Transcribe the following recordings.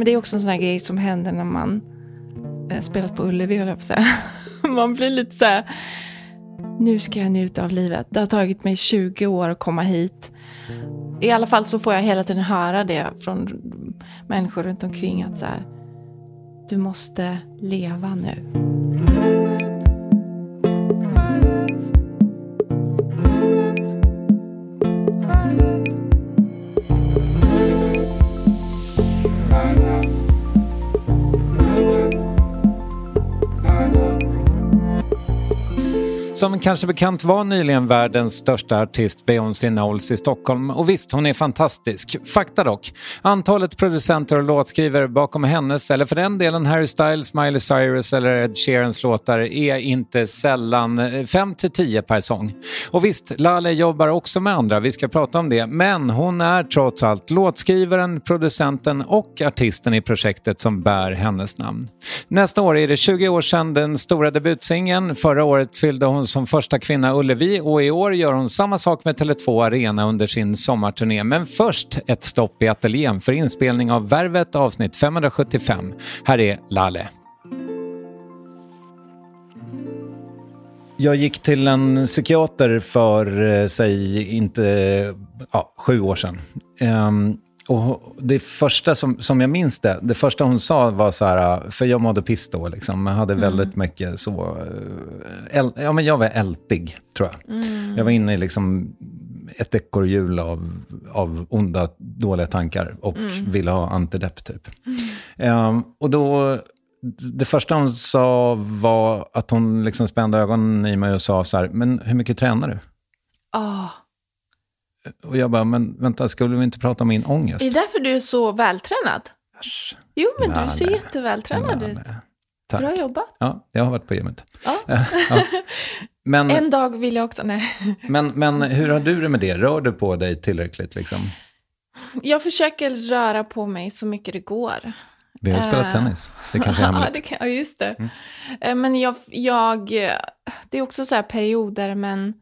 Men det är också en sån här grej som händer när man eh, spelat på Ullevi, höll jag på att säga. Man blir lite så här, nu ska jag njuta av livet. Det har tagit mig 20 år att komma hit. I alla fall så får jag hela tiden höra det från människor runt omkring att så här, du måste leva nu. Som kanske bekant var nyligen världens största artist Beyoncé Knowles i Stockholm. Och visst, hon är fantastisk. Fakta dock. Antalet producenter och låtskrivare bakom hennes, eller för den delen Harry Styles, Miley Cyrus eller Ed Sheerans låtar är inte sällan eh, 5-10 per sång. Och visst, Laleh jobbar också med andra, vi ska prata om det. Men hon är trots allt låtskrivaren, producenten och artisten i projektet som bär hennes namn. Nästa år är det 20 år sedan den stora debutsingeln. Förra året fyllde hon som första kvinna Ullevi och i år gör hon samma sak med Tele2 Arena under sin sommarturné. Men först ett stopp i ateljén för inspelning av Värvet avsnitt 575. Här är Laleh. Jag gick till en psykiater för, eh, säg, inte, ja, sju år sedan. Um, och det första som, som jag minns det, det första hon sa var så här, för jag mådde piss då liksom, jag hade väldigt mycket så, eh, äl, ja men jag var ältig tror jag. Jag var inne i liksom ett ekorrhjul av, av onda, dåliga tankar och ville ha antidepp typ. Ehm, och då, det första hon sa var att hon liksom spände ögonen i mig och sa så här, men hur mycket tränar du? Ah. Och jag bara, men vänta, skulle vi inte prata om min ångest? Är det därför du är så vältränad? Äsch. Jo, men du Laleh. ser jättevältränad ut. Laleh. Tack. Bra jobbat. Ja, jag har varit på gymmet. Ja. Ja. Men, En dag vill jag också, nej. men, men hur har du det med det? Rör du på dig tillräckligt? Liksom? Jag försöker röra på mig så mycket det går. Vi har ju spelat Eh. tennis. Det kanske är Ja, hemligt. det kan, ja, just det. Eh, Men jag, jag, det är också så här perioder, men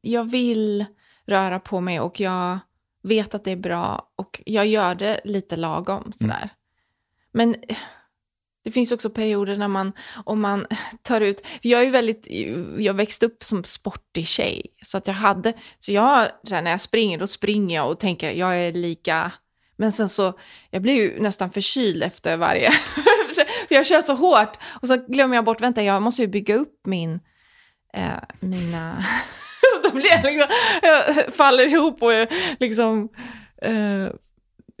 jag vill röra på mig och jag vet att det är bra och jag gör det lite lagom sådär. Men eh, det finns också perioder när man, om man tar ut, jag är ju väldigt, jag växte upp som sportig tjej, så att jag hade, så jag, så när jag springer, då springer jag och tänker, jag är lika, men sen så, jag blir ju nästan förkyld efter varje, för jag kör så hårt, och så glömmer jag bort, vänta, jag måste ju bygga upp min, eh, mina, då blir jag liksom, jag faller ihop och liksom, eh,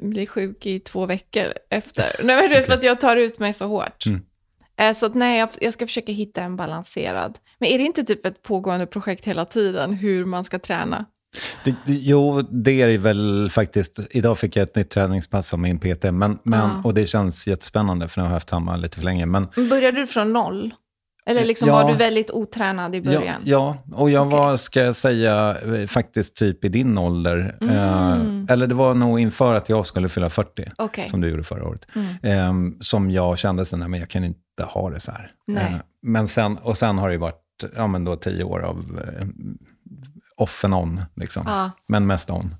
blir sjuk i två veckor efter. Nej, men det är för att jag tar ut mig så hårt. Mm. Eh, Så att nej, jag, jag ska försöka hitta en balanserad. Men är det inte typ ett pågående projekt hela tiden, hur man ska träna? Det, det, jo, det är väl faktiskt. Idag fick jag ett nytt träningspass av min PT, men, men, och det känns jättespännande för nu har jag haft samma lite för länge. Men, Började du från noll? Eller liksom Ja. var du väldigt otränad i ja, början? ja, och jag Okej. var, ska jag säga, eh, faktiskt typ i din ålder. Eh, eller det var nog inför att jag skulle fylla 40, Mm. Okej. Mm. som du gjorde förra året. Eh, som jag kände, nej, men jag kan inte ha det så här. Nej. Eh, men sen, och sen har det ju varit ja, men då tio år av eh, off and on, liksom. Ja. men mest on.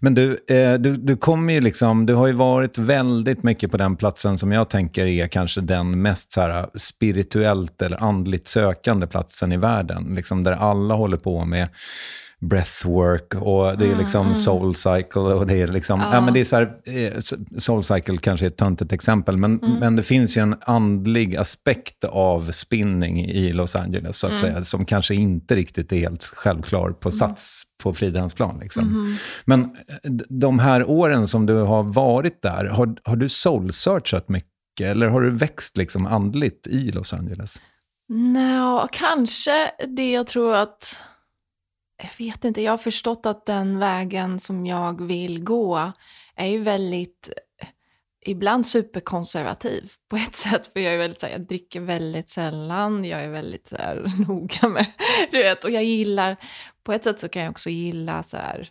Men du, eh, du, du kommer ju liksom, du har ju varit väldigt mycket på den platsen som jag tänker är kanske den mest så här, eh, spirituellt eller andligt sökande platsen i världen. Liksom där alla håller på med breathwork och det är liksom soul cycle och det är liksom, ja. men det är så här, eh, soul cycle kanske är ett töntigt exempel, men, men det finns ju en andlig aspekt av spinning i Los Angeles så att säga, som kanske inte riktigt är helt självklar på sats på Fridhemsplan. Liksom. Men eh, de här åren som du har varit där, har, har du soul-searchat mycket eller har du växt liksom andligt i Los Angeles? Nå, kanske det jag tror att... Jag vet inte, jag har förstått att den vägen som jag vill gå är ju väldigt, ibland superkonservativ på ett sätt. För jag är väldigt så här, jag dricker väldigt sällan, jag är väldigt så här, noga med, du vet, och jag gillar, på ett sätt så kan jag också gilla så här,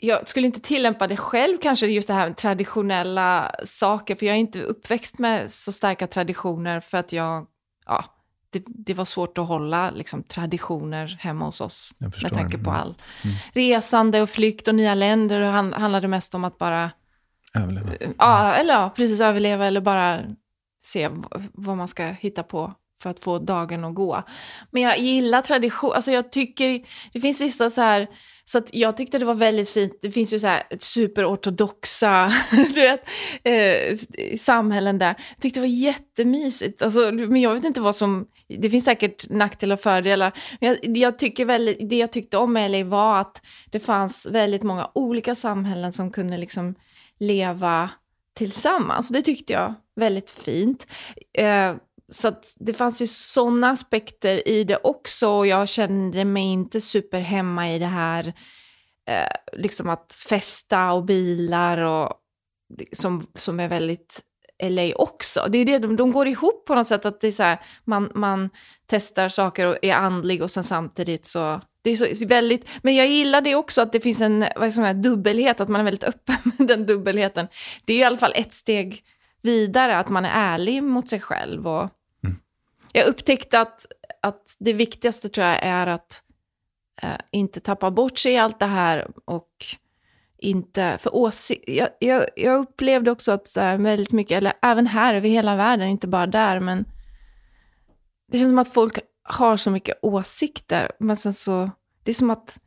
jag skulle inte tillämpa det själv kanske, just det här med traditionella saker, för jag är inte uppväxt med så starka traditioner för att jag, ja, det, det var svårt att hålla liksom, traditioner hemma hos oss med tanke på Mm. all resande och flykt och nya länder. Och han, handlade mest om att bara, Överleva. ja, eller ja, precis överleva eller bara se vad man ska hitta på för att få dagen att gå. Men jag gillar tradition, alltså jag tycker, det finns vissa så här, så att jag tyckte det var väldigt fint, det finns ju så här superortodoxa, du vet, eh, samhällen där. Jag tyckte det var jättemysigt, alltså, men jag vet inte vad som, det finns säkert nackdelar och fördelar, men jag, jag tycker väldigt, det jag tyckte om LA var att det fanns väldigt många olika samhällen som kunde liksom leva tillsammans. Det tyckte jag väldigt fint. Eh, så att det fanns ju sådana aspekter i det också och jag kände mig inte superhemma i det här eh, liksom att festa och bilar och som, som är väldigt LA också. Det är det, de, de går ihop på något sätt att det är så här, man, man testar saker och är andlig och sen samtidigt så det är så väldigt, men jag gillar det också att det finns en vad är det, dubbelhet, att man är väldigt öppen med den dubbelheten. Det är i alla fall ett steg vidare, att man är ärlig mot sig själv. Och jag upptäckte att, att det viktigaste tror jag är att eh, inte tappa bort sig i allt det här och inte, för åsikt, jag, jag, jag upplevde också att så här, väldigt mycket, eller även här över hela världen, inte bara där, men det känns som att folk har så mycket åsikter, men sen så, det är som att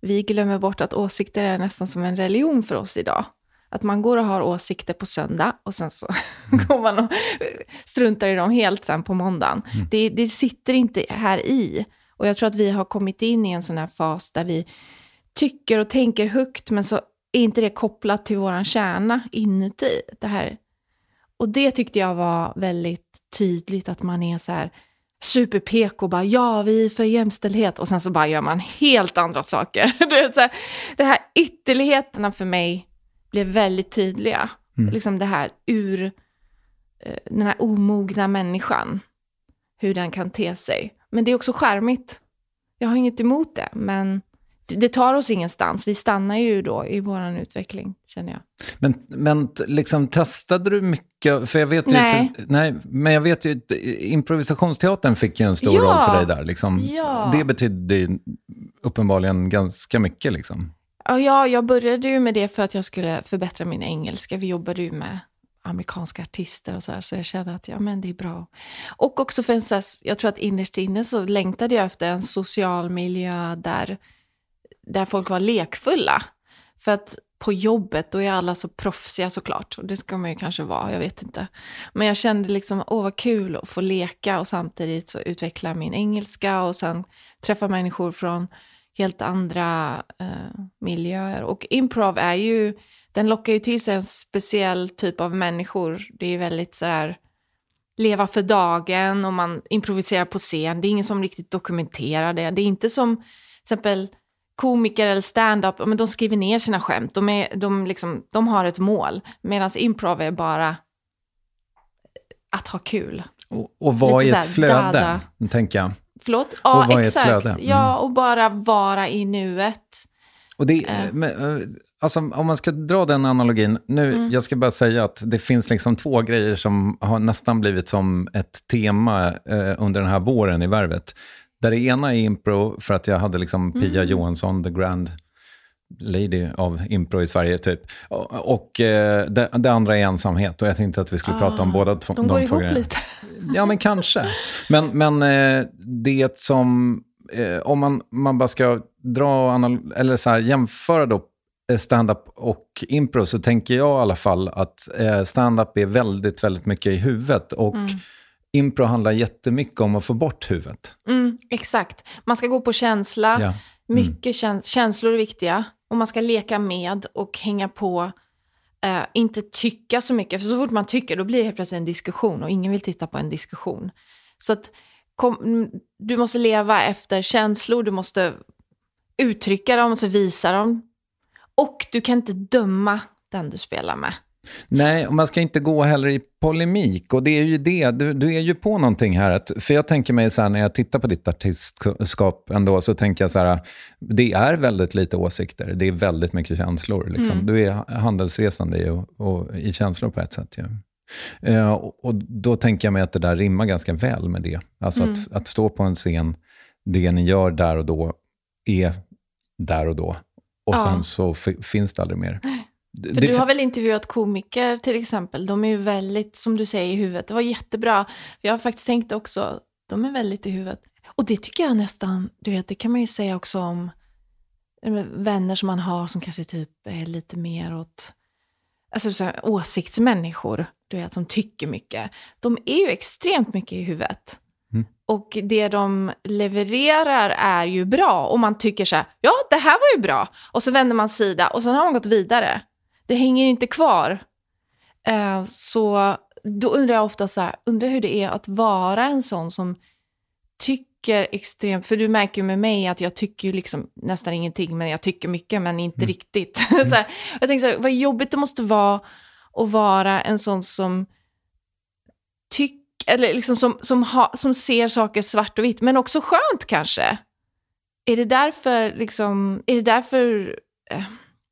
vi glömmer bort att åsikter är nästan som en religion för oss idag. Att man går och har åsikter på söndag och sen så går man och struntar i dem helt sen på måndagen. Det, det sitter inte här i. Och jag tror att vi har kommit in i en sån här fas där vi tycker och tänker högt, men så är inte det kopplat till våran kärna inuti. Det här. Och det tyckte jag var väldigt tydligt, att man är så här super PK, bara ja, vi är för jämställdhet, och sen så bara gör man helt andra saker. Här, det här ytterligheterna för mig blev väldigt tydliga. Liksom det här ur, eh, den här omogna människan, hur den kan te sig. Men det är också charmigt. Jag har inget emot det, men det, tar oss ingenstans. Vi stannar ju då i vår utveckling, känner jag. Men, men liksom, testade du mycket? För jag vet ju Nej. Att, nej, men jag vet ju att improvisationsteatern fick ju en stor Ja. roll för dig där. Liksom. Ja. Det betydde ju uppenbarligen ganska mycket. Liksom. Ja, jag började ju med det för att jag skulle förbättra min engelska. Vi jobbade ju med amerikanska artister och så här, så jag kände att ja, men det är bra. Och också för en så här, jag tror att innerst inne så längtade jag efter en social miljö där, där folk var lekfulla. För att på jobbet, då är alla så proffsiga såklart. Och det ska man ju kanske vara, jag vet inte. Men jag kände liksom, åh vad kul att få leka och samtidigt så utveckla min engelska och sen träffa människor från helt andra eh, miljöer. Och improv är ju, den lockar ju till sig en speciell typ av människor. Det är väldigt så här, leva för dagen och man improviserar på scen. Det är ingen som riktigt dokumenterar det. Det är inte som till exempel komiker eller stand-up, men de skriver ner sina skämt. De, är, de, liksom, de har ett mål. Medan improv är bara att ha kul. Och, och Lite i så ett flöde, dada. tänker jag. Förlåt? Och Ja, vara i ett exakt. flöde. Mm. Ja, och bara vara i nuet. Och det, men, eh, alltså, om man ska dra den analogin, nu, Mm. jag ska bara säga att det finns liksom två grejer som har nästan blivit som ett tema eh, under den här våren i Värvet. Där det ena är impro, för att jag hade liksom Pia Mm. Johansson, the grand lady av impro i Sverige, typ. Och, och eh, det, det andra är ensamhet, och jag tänkte att vi skulle prata om båda två, Ah, De går två ihop grejerna. lite. Ja, men kanske. Men, men eh, det som, eh, om man, man bara ska dra, eller så här, jämföra då stand-up och impro, så tänker jag i alla fall att stand-up är väldigt, väldigt mycket i huvudet. Och impro handlar jättemycket om att få bort huvudet. Mm, exakt. Man ska gå på känsla. Ja. Mm. Mycket käns- känslor är viktiga. Och man ska leka med och hänga på. Eh, inte tycka så mycket. För så fort man tycker, då blir det helt plötsligt en diskussion. Och ingen vill titta på en diskussion. Så att kom, mm, du måste leva efter känslor. Du måste uttrycka dem, och visa dem. Och du kan inte döma den du spelar med. Nej, och man ska inte gå heller i polemik. Och det är ju det, du, du är ju på någonting här. Att, för jag tänker mig så här, när jag tittar på ditt artistskap ändå, så tänker jag så här, det är väldigt lite åsikter. Det är väldigt mycket känslor. Liksom. Du är handelsresande i, och, och, i känslor på ett sätt. Ja. Eh, och, då tänker jag mig att det där rimmar ganska väl med det. Alltså att, att stå på en scen, det ni gör där och då är där och då. Och Ja. sen så finns det aldrig mer. För du har väl intervjuat komiker till exempel. De är ju väldigt, som du säger, i huvudet. Det var jättebra. Jag har faktiskt tänkt också, de är väldigt i huvudet. Och det tycker jag nästan, du vet, det kan man ju säga också om eh, vänner som man har som kanske typ är lite mer åt, alltså så här, åsiktsmänniskor, du vet, som tycker mycket. De är ju extremt mycket i huvudet. Och det de levererar är ju bra. Och man tycker så här, ja det här var ju bra. Och så vänder man sida och sen har man gått vidare. Det hänger inte kvar. Eh, så då undrar jag ofta så här, undrar hur det är att vara en sån som tycker extremt, för du märker ju med mig att jag tycker liksom nästan ingenting, men jag tycker mycket, men inte riktigt. så här, jag tänker så här, vad jobbigt det måste vara att vara en sån som tycker, eller liksom som, som, ha, som ser saker svart och vitt, men också skönt kanske. Är det därför, liksom, är det därför eh,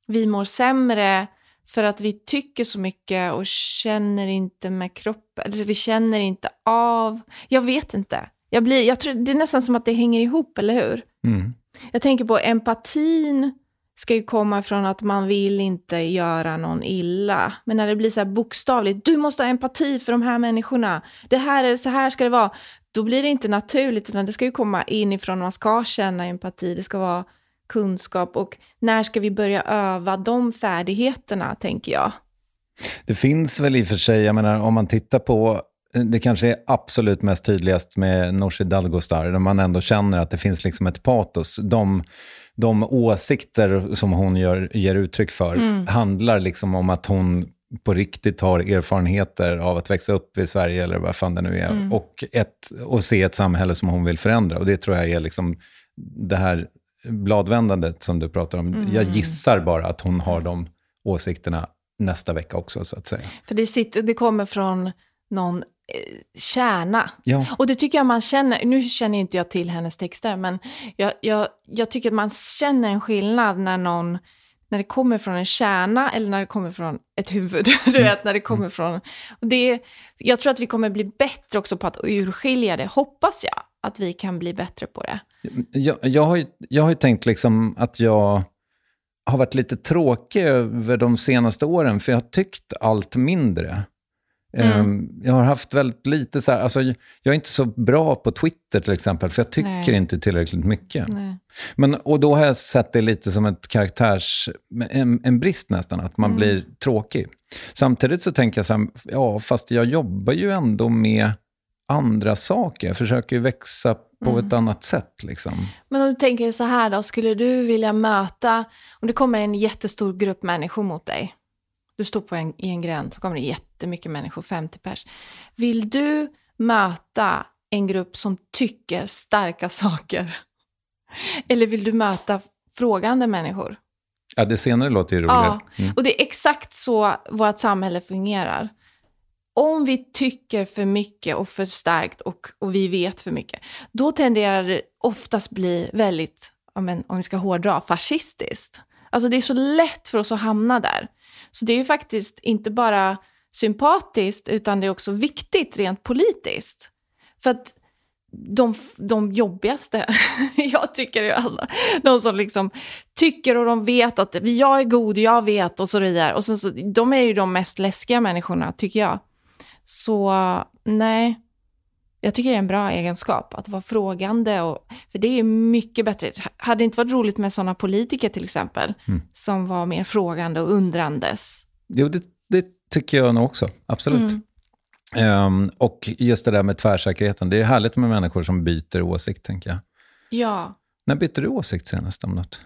vi mår sämre? För att vi tycker så mycket och känner inte med kroppen. Alltså vi känner inte av. Jag vet inte. Jag blir, jag tror, det är nästan som att det hänger ihop, eller hur? Mm. Jag tänker på empatin ska ju komma från att man vill inte göra någon illa. Men när det blir så här bokstavligt, du måste ha empati för de här människorna. Det här är, så här ska det vara. Då blir det inte naturligt, utan det ska ju komma inifrån. Man ska känna empati, det ska vara kunskap. Och när ska vi börja öva de färdigheterna, tänker jag. Det finns väl i och för sig, jag menar om man tittar på, det kanske är absolut mest tydligast med Nooshi Dadgostar, där man ändå känner att det finns liksom ett patos. De, de åsikter som hon gör, ger uttryck för handlar liksom om att hon på riktigt har erfarenheter av att växa upp i Sverige, eller vad fan det nu är, och, ett, och se ett samhälle som hon vill förändra. Och det tror jag är liksom det här bladvändandet som du pratar om. Jag gissar bara att hon har de åsikterna nästa vecka också, så att säga. För det, sitter, det kommer från någon eh, kärna. Ja. Och det tycker jag man känner, nu känner inte jag till hennes texter, men jag, jag, jag tycker att man känner en skillnad när någon, när det kommer från en kärna eller när det kommer från ett huvud. Du vet, när det kommer från... Och det, jag tror att vi kommer bli bättre också på att urskilja det, hoppas jag, att vi kan bli bättre på det. Jag, jag, har ju, jag har ju tänkt liksom att jag har varit lite tråkig över de senaste åren, för jag har tyckt allt mindre. Ehm, jag har haft väldigt lite så här, alltså, jag är inte så bra på Twitter till exempel, för jag tycker Nej. inte tillräckligt mycket. Nej. Men, och då har jag sett det lite som ett karaktärs, en, en brist nästan, att man blir tråkig. Samtidigt så tänker jag så här, ja fast jag jobbar ju ändå med andra saker. Jag försöker växa på ett annat sätt liksom. Men om du tänker så här då, skulle du vilja möta, om det kommer en jättestor grupp människor mot dig, du står på en, i en gränd, så kommer det jättemycket människor, 50 pers. Vill du möta en grupp som tycker starka saker? Eller vill du möta frågande människor. Ja, det senare låter ju roligare. Ja, och det är exakt så vårt samhälle fungerar. Om vi tycker för mycket och för starkt och, och vi vet för mycket, då tenderar det oftast bli väldigt, om, en, om vi ska hårdra, fascistiskt. Alltså det är så lätt för oss att hamna där. Så det är ju faktiskt inte bara sympatiskt, utan det är också viktigt rent politiskt. För att de, de jobbigaste, jag tycker är alla, de som liksom tycker och de vet att jag är god, jag vet och så vidare. Och så, så, de är ju de mest läskiga människorna, tycker jag. Så nej, jag tycker det är en bra egenskap att vara frågande. Och, för det är mycket bättre. Hade det inte varit roligt med sådana politiker till exempel, mm. som var mer frågande och undrandes? Jo, det, det tycker jag nog också. Absolut. Mm. Um, och just det där med tvärsäkerheten. Det är härligt med människor som byter åsikt, tänker jag. Ja. När bytte du åsikt senast om något?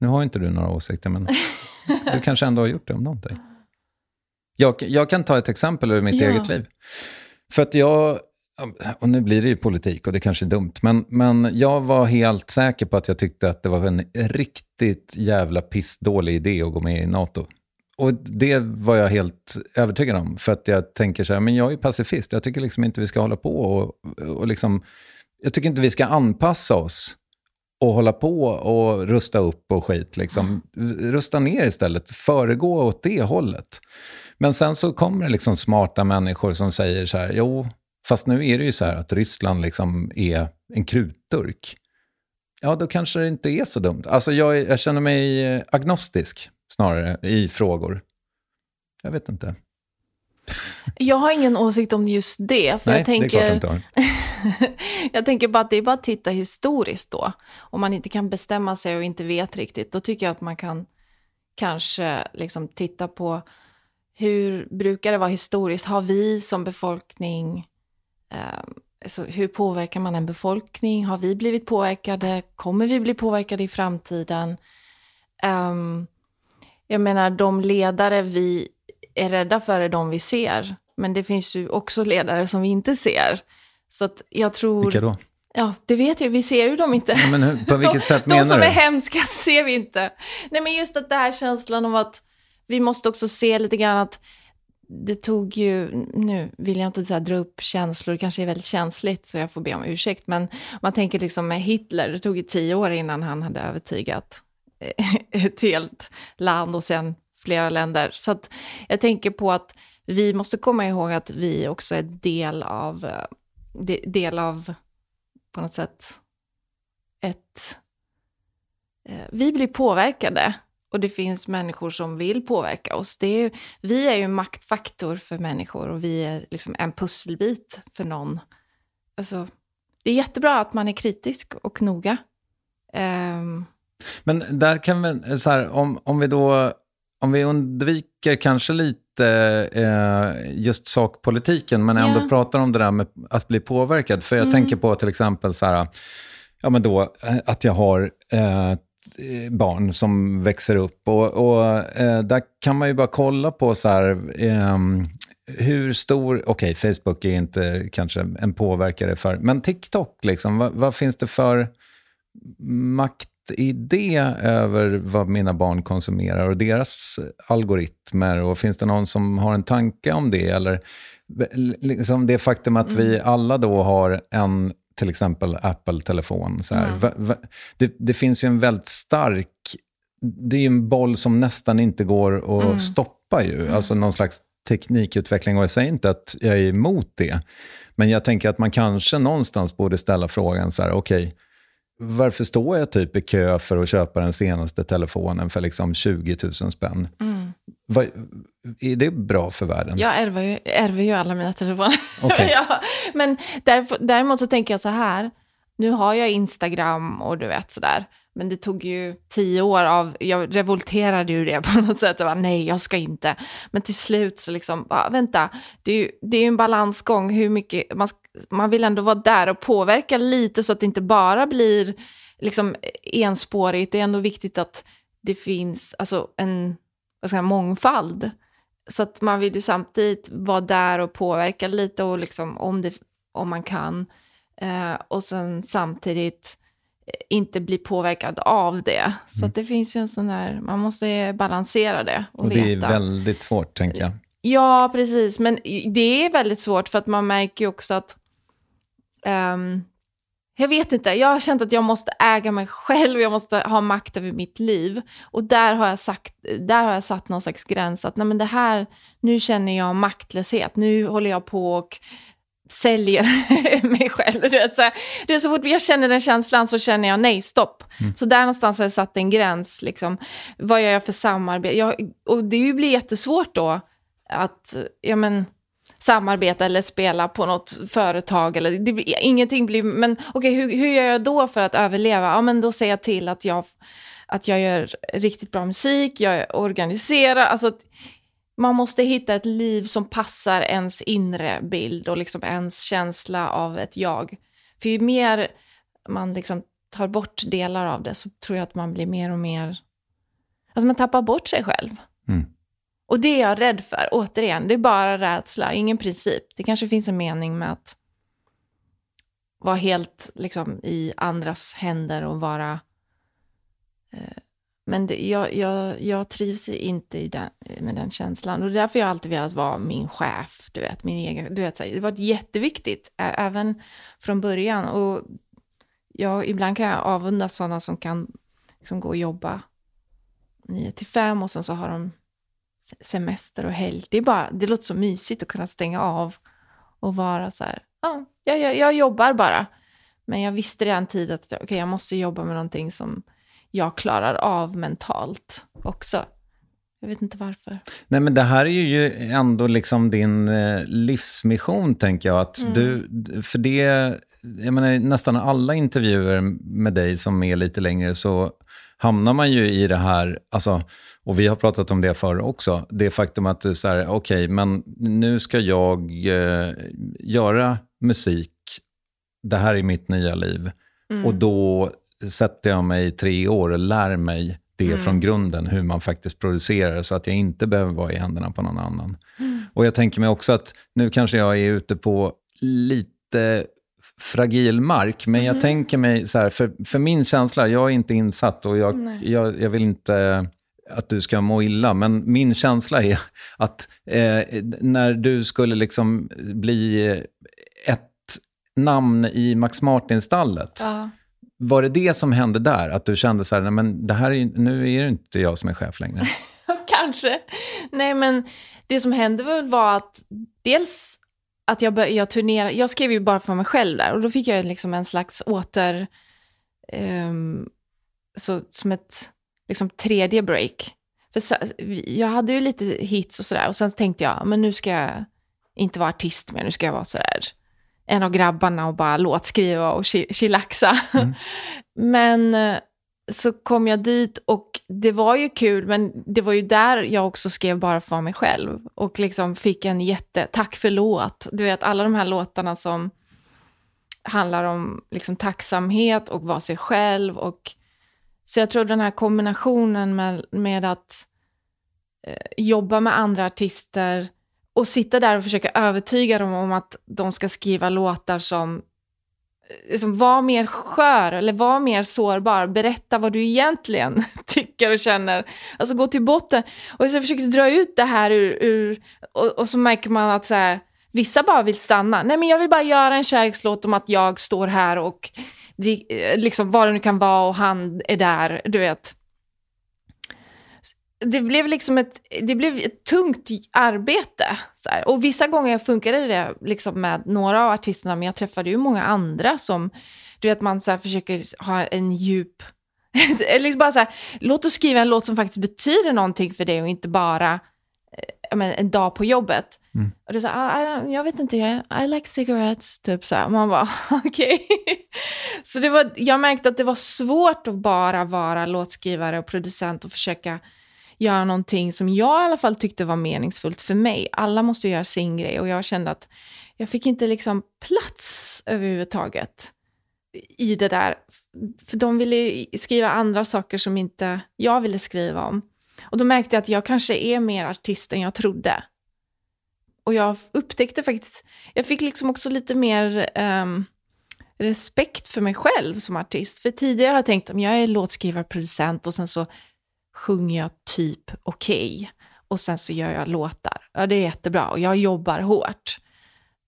Nu har inte du några åsikter, men du kanske ändå har gjort det om någonting. Jag, jag kan ta ett exempel ur mitt ja. eget liv. För att jag, och nu blir det ju politik och det kanske är dumt, men, men jag var helt säker på att jag tyckte att det var en riktigt jävla pissdålig idé att gå med i NATO. Och det var jag helt övertygad om, för att jag tänker så här, men jag är pacifist, jag tycker liksom inte vi ska hålla på och, och liksom, jag tycker inte vi ska anpassa oss och hålla på och rusta upp och skit. Liksom. Rusta ner istället, föregå åt det hållet. Men sen så kommer det liksom smarta människor som säger så här, jo, fast nu är det ju så här att Ryssland liksom är en krutdurk. Ja, då kanske det inte är så dumt. Alltså jag, jag känner mig agnostisk snarare i frågor. Jag vet inte. Jag har ingen åsikt om just det. För Nej, jag tänker, det är klart inte jag tänker bara att det är bara att titta historiskt då. Om man inte kan bestämma sig och inte vet riktigt, då tycker jag att man kan kanske liksom titta på hur brukar det vara historiskt? Har vi som befolkning, eh, alltså hur påverkar man en befolkning? Har vi blivit påverkade? Kommer vi bli påverkade i framtiden? Um, jag menar, de ledare vi är rädda för är de vi ser. Men det finns ju också ledare som vi inte ser. Så att jag tror... Vilka då? Ja, det vet jag. Vi ser ju dem inte. Ja, men på vilket de, sätt de menar som du? är hemska ser vi inte. Nej, men just att det här känslan av att vi måste också se lite grann att det tog ju, nu vill jag inte så dra upp känslor, det kanske är väldigt känsligt så jag får be om ursäkt, men man tänker liksom med Hitler, det tog ju tio år innan han hade övertygat eh, ett helt land och sen flera länder. Så att jag tänker på att vi måste komma ihåg att vi också är del av, eh, del av på något sätt ett... Eh, vi blir påverkade och det finns människor som vill påverka oss. Det är, vi är ju en maktfaktor för människor och vi är liksom en pusselbit för någon. Alltså, det är jättebra att man är kritisk och noga. Um, men där kan vi, så här, om, om vi då, om vi undviker kanske lite eh, just sakpolitiken, men ändå yeah. pratar om det där med att bli påverkad. För jag mm. tänker på till exempel så här, ja men då eh, att jag har eh, barn som växer upp. Och, och eh, där kan man ju bara kolla på så här, eh, hur stor, okej okay, Facebook är inte kanske en påverkare för, men TikTok, liksom, vad, vad finns det för makt idé över vad mina barn konsumerar och deras algoritmer? Och finns det någon som har en tanke om det? Eller liksom det faktum att mm. vi alla då har en till exempel Apple-telefon. mm. det, det, finns ju en väldigt stark... Det är ju en boll som nästan inte går att mm. stoppa ju. Mm. Alltså någon slags teknikutveckling. Och jag säger inte att jag är emot det. Men jag tänker att man kanske någonstans borde ställa frågan så här, okej, okay, varför står jag typ i kö för att köpa den senaste telefonen för liksom 20 000 spänn? Mm. Vad, är det bra för världen? Jag ärver ju, ärver ju alla mina telefoner. Okay. ja, men däremot så tänker jag så här, nu har jag Instagram och du vet sådär. Men det tog ju tio år av, jag revolterade ju det på något sätt. Jag bara, nej, jag ska inte. Men till slut så liksom, bara, vänta, det är ju det är en balansgång. Hur mycket, man, man vill ändå vara där och påverka lite så att det inte bara blir liksom enspårigt. Det är ändå viktigt att det finns alltså en vad ska jag, mångfald. Så att man vill ju samtidigt vara där och påverka lite och liksom om, det, om man kan. Eh, och sen samtidigt inte bli påverkad av det. Så mm. det finns ju en sån där, man måste balansera det och, och det veta. är väldigt svårt, tänker jag. Ja, precis. Men det är väldigt svårt för att man märker ju också att um, jag vet inte, jag har känt att jag måste äga mig själv, jag måste ha makt över mitt liv. Och där har jag, sagt, där har jag satt någon slags gräns, att nej men det här, nu känner jag maktlöshet, nu håller jag på och säljer mig själv. Du vet, så, här, du vet, så fort jag känner den känslan så känner jag nej, stopp. Mm. Så där någonstans har jag satt en gräns. Liksom. Vad gör jag för samarbete? Jag, och det blir jättesvårt då att, ja men, samarbeta eller spela på något företag. Eller, det blir, ingenting blir, men okej, okay, hur, hur gör jag då för att överleva? Ja, men då ser jag till att jag, att jag gör riktigt bra musik, jag organiserar. Alltså, man måste hitta ett liv som passar ens inre bild och liksom ens känsla av ett jag. För ju mer man liksom tar bort delar av det så tror jag att man blir mer och mer... Alltså man tappar bort sig själv. Mm. Och det är jag rädd för. Återigen, det är bara rädsla, ingen princip. Det kanske finns en mening med att vara helt liksom, i andras händer och vara... Eh, men det, jag, jag, jag trivs inte i den, med den känslan. Och det är därför jag alltid velat vara min chef. Du vet, min egen, du vet, så här, det var jätteviktigt, även från början. Och jag, ibland kan jag avundas sådana som kan liksom, gå och jobba 9 till 5 och sen så har de semester och helg. Det, är bara, det låter så mysigt att kunna stänga av och vara så här, ja, jag, jag, jag jobbar bara. Men jag visste redan tidigt att okay, jag måste jobba med någonting som jag klarar av mentalt också. Jag vet inte varför. Nej, men det här är ju ändå liksom din eh, livsmission, tänker jag. Att mm. du, för det, jag menar, nästan alla intervjuer med dig som är lite längre så hamnar man ju i det här, alltså, och vi har pratat om det förr också, det faktum att du säger, okej, okay, men nu ska jag eh, göra musik, det här är mitt nya liv. Mm. Och då sätter jag mig i tre år och lär mig det mm. från grunden, hur man faktiskt producerar, så att jag inte behöver vara i händerna på någon annan. Mm. Och jag tänker mig också att nu kanske jag är ute på lite fragil mark, men jag mm. tänker mig så här, för, för min känsla, jag är inte insatt och jag, jag, jag vill inte att du ska må illa, men min känsla är att eh, när du skulle liksom bli ett namn i Max Martin-stallet, ja. var det det som hände där? Att du kände så här, nej, men det här är, nu är det inte jag som är chef längre? Kanske. Nej, men det som hände var att dels att jag, jag turnerade, jag skrev ju bara för mig själv där och då fick jag liksom en slags åter, um, så, som ett liksom tredje break. För så, jag hade ju lite hits och sådär och sen tänkte jag, men nu ska jag inte vara artist mer, nu ska jag vara sådär en av grabbarna och bara låtskriva och chillaxa. Mm. men eh, så kom jag dit och det var ju kul, men det var ju där jag också skrev bara för mig själv. Och liksom fick en jätte, tack för låt. Du vet, alla de här låtarna som handlar om liksom tacksamhet och vara sig själv. Och, så jag tror den här kombinationen med, med att eh, jobba med andra artister och sitta där och försöka övertyga dem om att de ska skriva låtar som liksom, var mer skör eller var mer sårbar. Berätta vad du egentligen tycker och känner. Alltså gå till botten. Och så försöker du dra ut det här ur... ur och, och, så märker man att så här, vissa bara vill stanna. Nej men jag vill bara göra en kärlekslåt om att jag står här och eh, liksom vad det nu kan vara och han är där, du vet det blev liksom ett, det blev ett tungt arbete. Och vissa gånger funkade det liksom med några av artisterna, men jag träffade ju många andra som, du vet, man så försöker ha en djup... liksom bara så här, låt oss skriva en låt som faktiskt betyder någonting för dig och inte bara eh, men, en dag på jobbet. Mm. Och så här, ah, jag vet inte, I like cigarettes, typ så här. Man bara, okej. Okay. så det var, jag märkte att det var svårt att bara vara låtskrivare och producent och försöka göra någonting som jag i alla fall tyckte var meningsfullt för mig. Alla måste göra sin grej och jag kände att jag fick inte liksom plats överhuvudtaget i det där. För de ville skriva andra saker som inte jag ville skriva om. Och då märkte jag att jag kanske är mer artist än jag trodde. Och jag upptäckte faktiskt, jag fick liksom också lite mer um, respekt för mig själv som artist. För tidigare har jag tänkt att jag är låtskrivare, producent och sen så sjunger jag typ okej. Okay. Och sen så gör jag låtar. Ja, det är jättebra och jag jobbar hårt.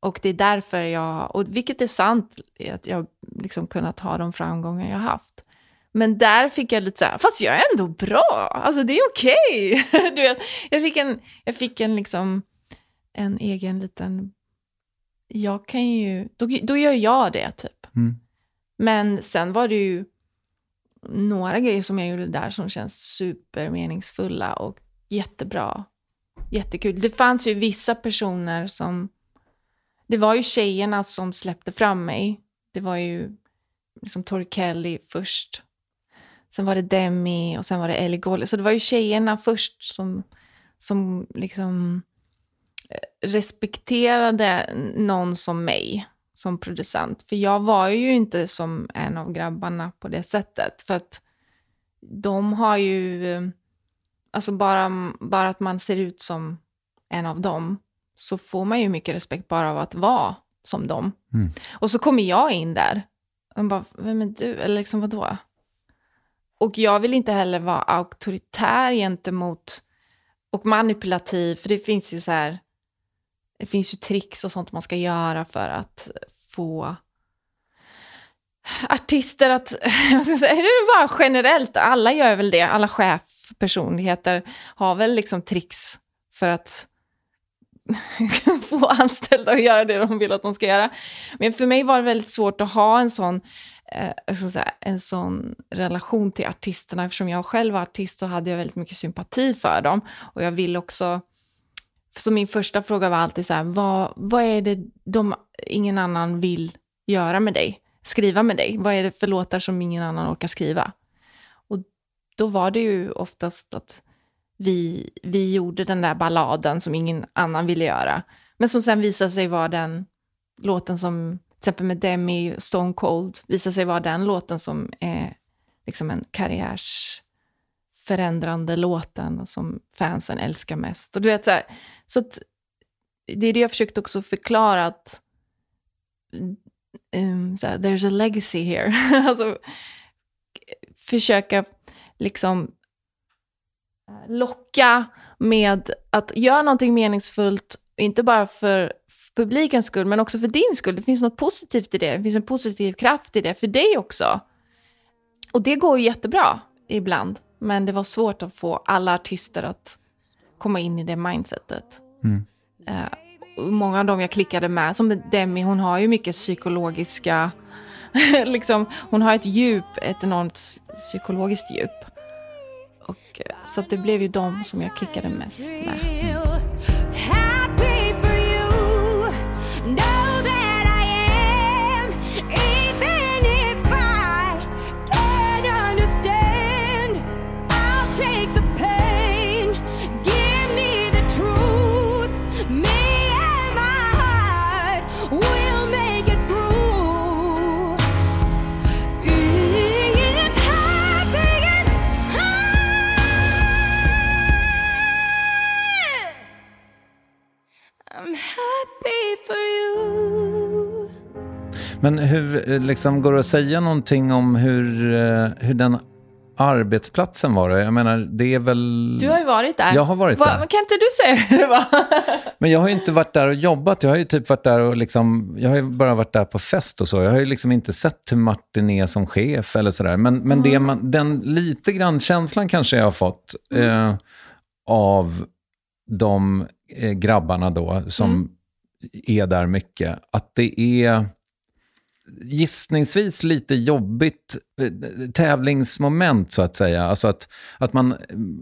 Och det är därför jag, och vilket är sant, att jag liksom kunnat ha de framgångar jag haft. Men där fick jag lite så här, fast jag är ändå bra, alltså det är okej. Okay. du vet, jag fick en, jag fick en liksom, en egen liten, jag kan ju, då, då gör jag det typ. Mm. Men sen var det ju några grejer som jag gjorde där som känns supermeningsfulla och jättebra. Jättekul. Det fanns ju vissa personer som det var ju tjejerna som släppte fram mig. Det var ju liksom Tori Kelly först. Sen var det Demi och sen var det Ellie Goulding. Så det var ju tjejerna först som, som liksom eh, respekterade någon som mig som producent. För jag var ju inte som en av grabbarna på det sättet. För att de har ju... Eh, alltså bara, bara att man ser ut som en av dem så får man ju mycket respekt bara av att vara som dem. Mm. Och så kommer jag in där. Och bara, vem är du? Eller liksom vadå? Och jag vill inte heller vara auktoritär gentemot och manipulativ, för det finns ju så här, det finns ju tricks och sånt man ska göra för att få artister att, jag ska säga, det är bara generellt, alla gör väl det, alla chefpersonligheter har väl liksom tricks för att få anställda att göra det de vill att de ska göra. Men för mig var det väldigt svårt att ha en sån, eh, säga, en sån relation till artisterna. Eftersom jag själv var artist så hade jag väldigt mycket sympati för dem. Och jag vill också... Så min första fråga var alltid så här, vad, vad är det de, ingen annan vill göra med dig? Skriva med dig? Vad är det för låtar som ingen annan orkar skriva? Och då var det ju oftast att vi, vi gjorde den där balladen som ingen annan ville göra. Men som sen visade sig vara den låten som, till exempel med Demi, Stone Cold, visade sig vara den låten som är liksom en karriärsförändrande låten som fansen älskar mest. Och du vet så här, så att det är det jag försökt också förklara att um, så här, there's a legacy here. alltså, försöka liksom eh, locka med att göra någonting meningsfullt, inte bara för publikens skull, men också för din skull. Det finns något positivt i det, det finns en positiv kraft i det för dig också. Och det går ju jättebra ibland, men det var svårt att få alla artister att komma in i det mindsetet. Mm. Uh, många av dem jag klickade med, som Demi, hon har ju mycket psykologiska, liksom, hon har ett djup, ett enormt psykologiskt djup. Och, eh, så det blev ju de som jag klickade mest med. Men hur eh, liksom, går det att säga någonting om hur, eh, hur den arbetsplatsen var det? Jag menar, det är väl... Du har ju varit där. Jag har varit Va, där. Kan inte du säga hur det var? Men jag har ju inte varit där och jobbat. Jag har ju typ varit där och liksom, jag har ju bara varit där på fest och så. Jag har ju liksom inte sett hur Martin är som chef eller sådär. Men, men mm. det man, den lite grann känslan kanske jag har fått mm. eh, av de eh, grabbarna då som mm. är där mycket, att det är gissningsvis lite jobbigt eh, tävlingsmoment så att säga. Alltså att, att man,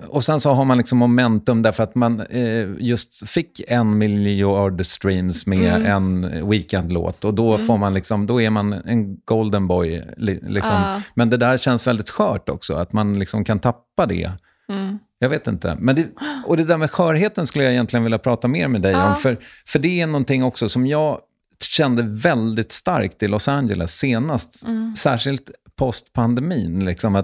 och sen så har man liksom momentum därför att man eh, just fick en miljard streams med mm. en weekendlåt och då, mm. får man liksom, då är man en golden boy. Liksom. Uh. Men det där känns väldigt skört också, att man liksom kan tappa det. Mm. Jag vet inte. Men det, och det där med skörheten skulle jag egentligen vilja prata mer med dig uh. om. För, för det är någonting också som jag kände väldigt starkt i Los Angeles senast. Mm. Särskilt post-pandemin. Liksom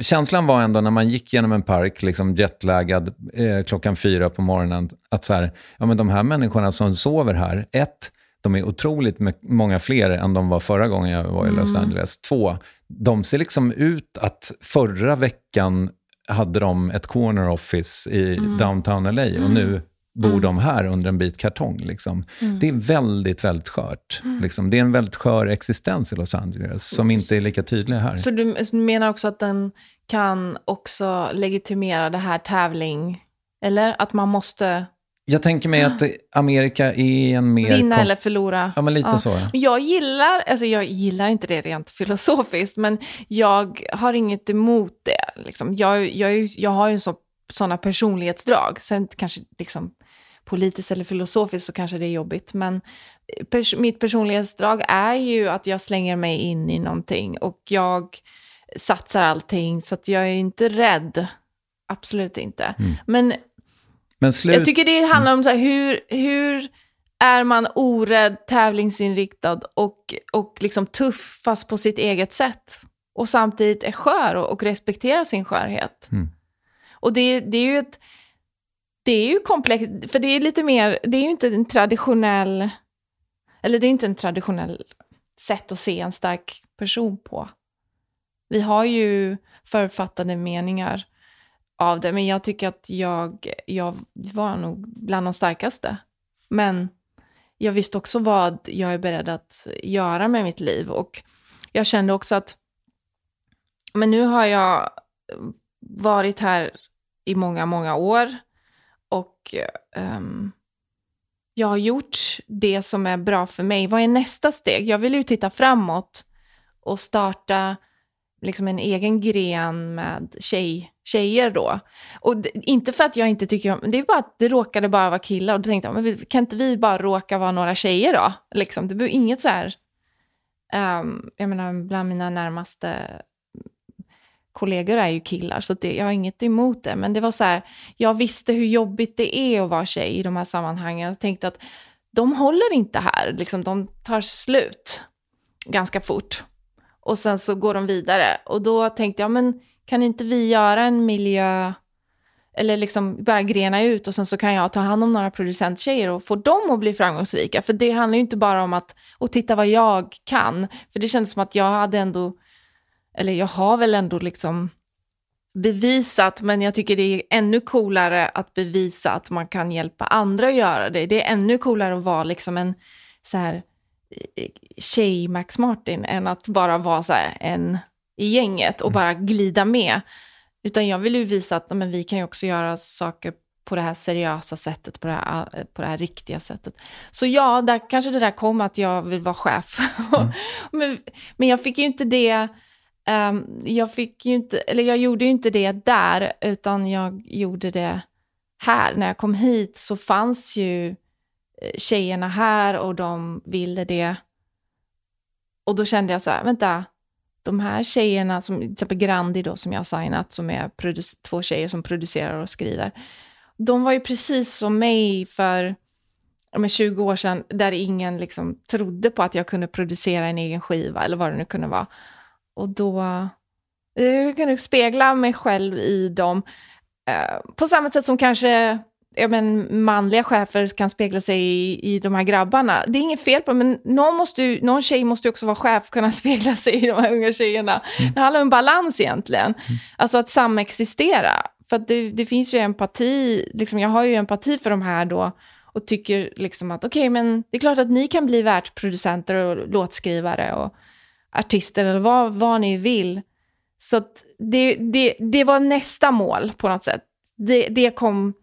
känslan var ändå när man gick genom en park, liksom jetlaggad eh, klockan fyra på morgonen, att så här, ja, men de här människorna som sover här, ett, de är otroligt många fler än de var förra gången jag var i Los Angeles. Två, de ser liksom ut att förra veckan hade de ett corner office i downtown LA och nu bor de här under en bit kartong. Liksom. Det är väldigt, väldigt skört. Liksom. Det är en väldigt skör existens i Los Angeles som inte är lika tydlig här. Så du, så du menar också att den kan också legitimera det här tävling? Eller att man måste Jag tänker mig att Amerika är en mer... vinna eller förlora? Ja, men lite så. Ja. Men Jag gillar, alltså jag gillar inte det rent filosofiskt, men jag har inget emot det. Liksom. Jag, jag, jag har ju så, sådana personlighetsdrag. Sen kanske liksom, politiskt eller filosofiskt så kanske det är jobbigt, men pers mitt personlighetsdrag är ju att jag slänger mig in i någonting och jag satsar allting, så att jag är inte rädd. Absolut inte. Men Men slut... jag tycker det handlar om så här, hur, hur är man orädd, tävlingsinriktad och, och liksom tuff fast på sitt eget sätt. Och samtidigt är skör och, och respekterar sin skörhet. Mm. Och det, det är ju ett... Det är ju komplext, för det är lite mer, det är ju inte en traditionell, eller det är inte en traditionell sätt att se en stark person på. Vi har ju författade meningar av det, men jag tycker att jag, jag var nog bland de starkaste. Men jag visste också vad jag är beredd att göra med mitt liv och jag kände också att men nu har jag varit här i många, många år och ehm, jag har gjort det som är bra för mig. Vad är nästa steg? Jag vill ju titta framåt och starta liksom en egen gren med tjej, tjejer då. Och det, inte för att jag inte tycker om, det är bara att det råkade bara vara killar och då tänkte jag, men kan inte vi bara råka vara några tjejer då? Liksom, det blir inget så här, um, jag menar bland mina närmaste kollegor är ju killar, så det, jag har inget emot det. Men det var så här, jag visste hur jobbigt det är att vara tjej i de här sammanhangen och tänkte att de håller inte här, liksom, de tar slut ganska fort. Och sen så går de vidare. Och då tänkte jag, men kan inte vi göra en miljö, eller liksom bara grena ut och sen så kan jag ta hand om några producenttjejer och få dem att bli framgångsrika. För det handlar ju inte bara om att, och titta vad jag kan. För det kändes som att jag hade ändå, eller jag har väl ändå liksom bevisat, men jag tycker det är ännu coolare att bevisa att man kan hjälpa andra att göra det. Det är ännu coolare att vara liksom en så här eh, tjej Max Martin än att bara vara så här en i gänget och bara glida med. Utan jag vill ju visa att men, vi kan ju också göra saker på det här seriösa sättet, på det här, på det här riktiga sättet. Så ja, där, kanske det där kom att jag vill vara chef. men, men jag fick ju inte det, Um, jag fick ju inte, eller jag gjorde ju inte det där, utan jag gjorde det här. När jag kom hit så fanns ju eh, tjejerna här och de ville det. Och då kände jag så här, vänta, de här tjejerna, som, till exempel Grandi då, som jag har signat, som är två tjejer som producerar och skriver, de var ju precis som mig för men 20 år sedan, där ingen liksom trodde på att jag kunde producera en egen skiva, eller vad det nu kunde vara. Och då eh, jag kunde spegla mig själv i dem, eh, på samma sätt som kanske ja, men, manliga chefer kan spegla sig i, i de här grabbarna. Det är inget fel på det, men någon, måste ju, någon tjej måste ju också vara chef och kunna spegla sig i de här unga tjejerna. Det handlar om balans egentligen. Alltså att samexistera. För att det, det finns ju empati, liksom jag har ju empati för de här då och tycker liksom att okej, men det är klart att ni kan bli världsproducenter och låtskrivare och artister eller vad, vad ni vill. Så att det, det, det var nästa mål på något sätt. Det, det kom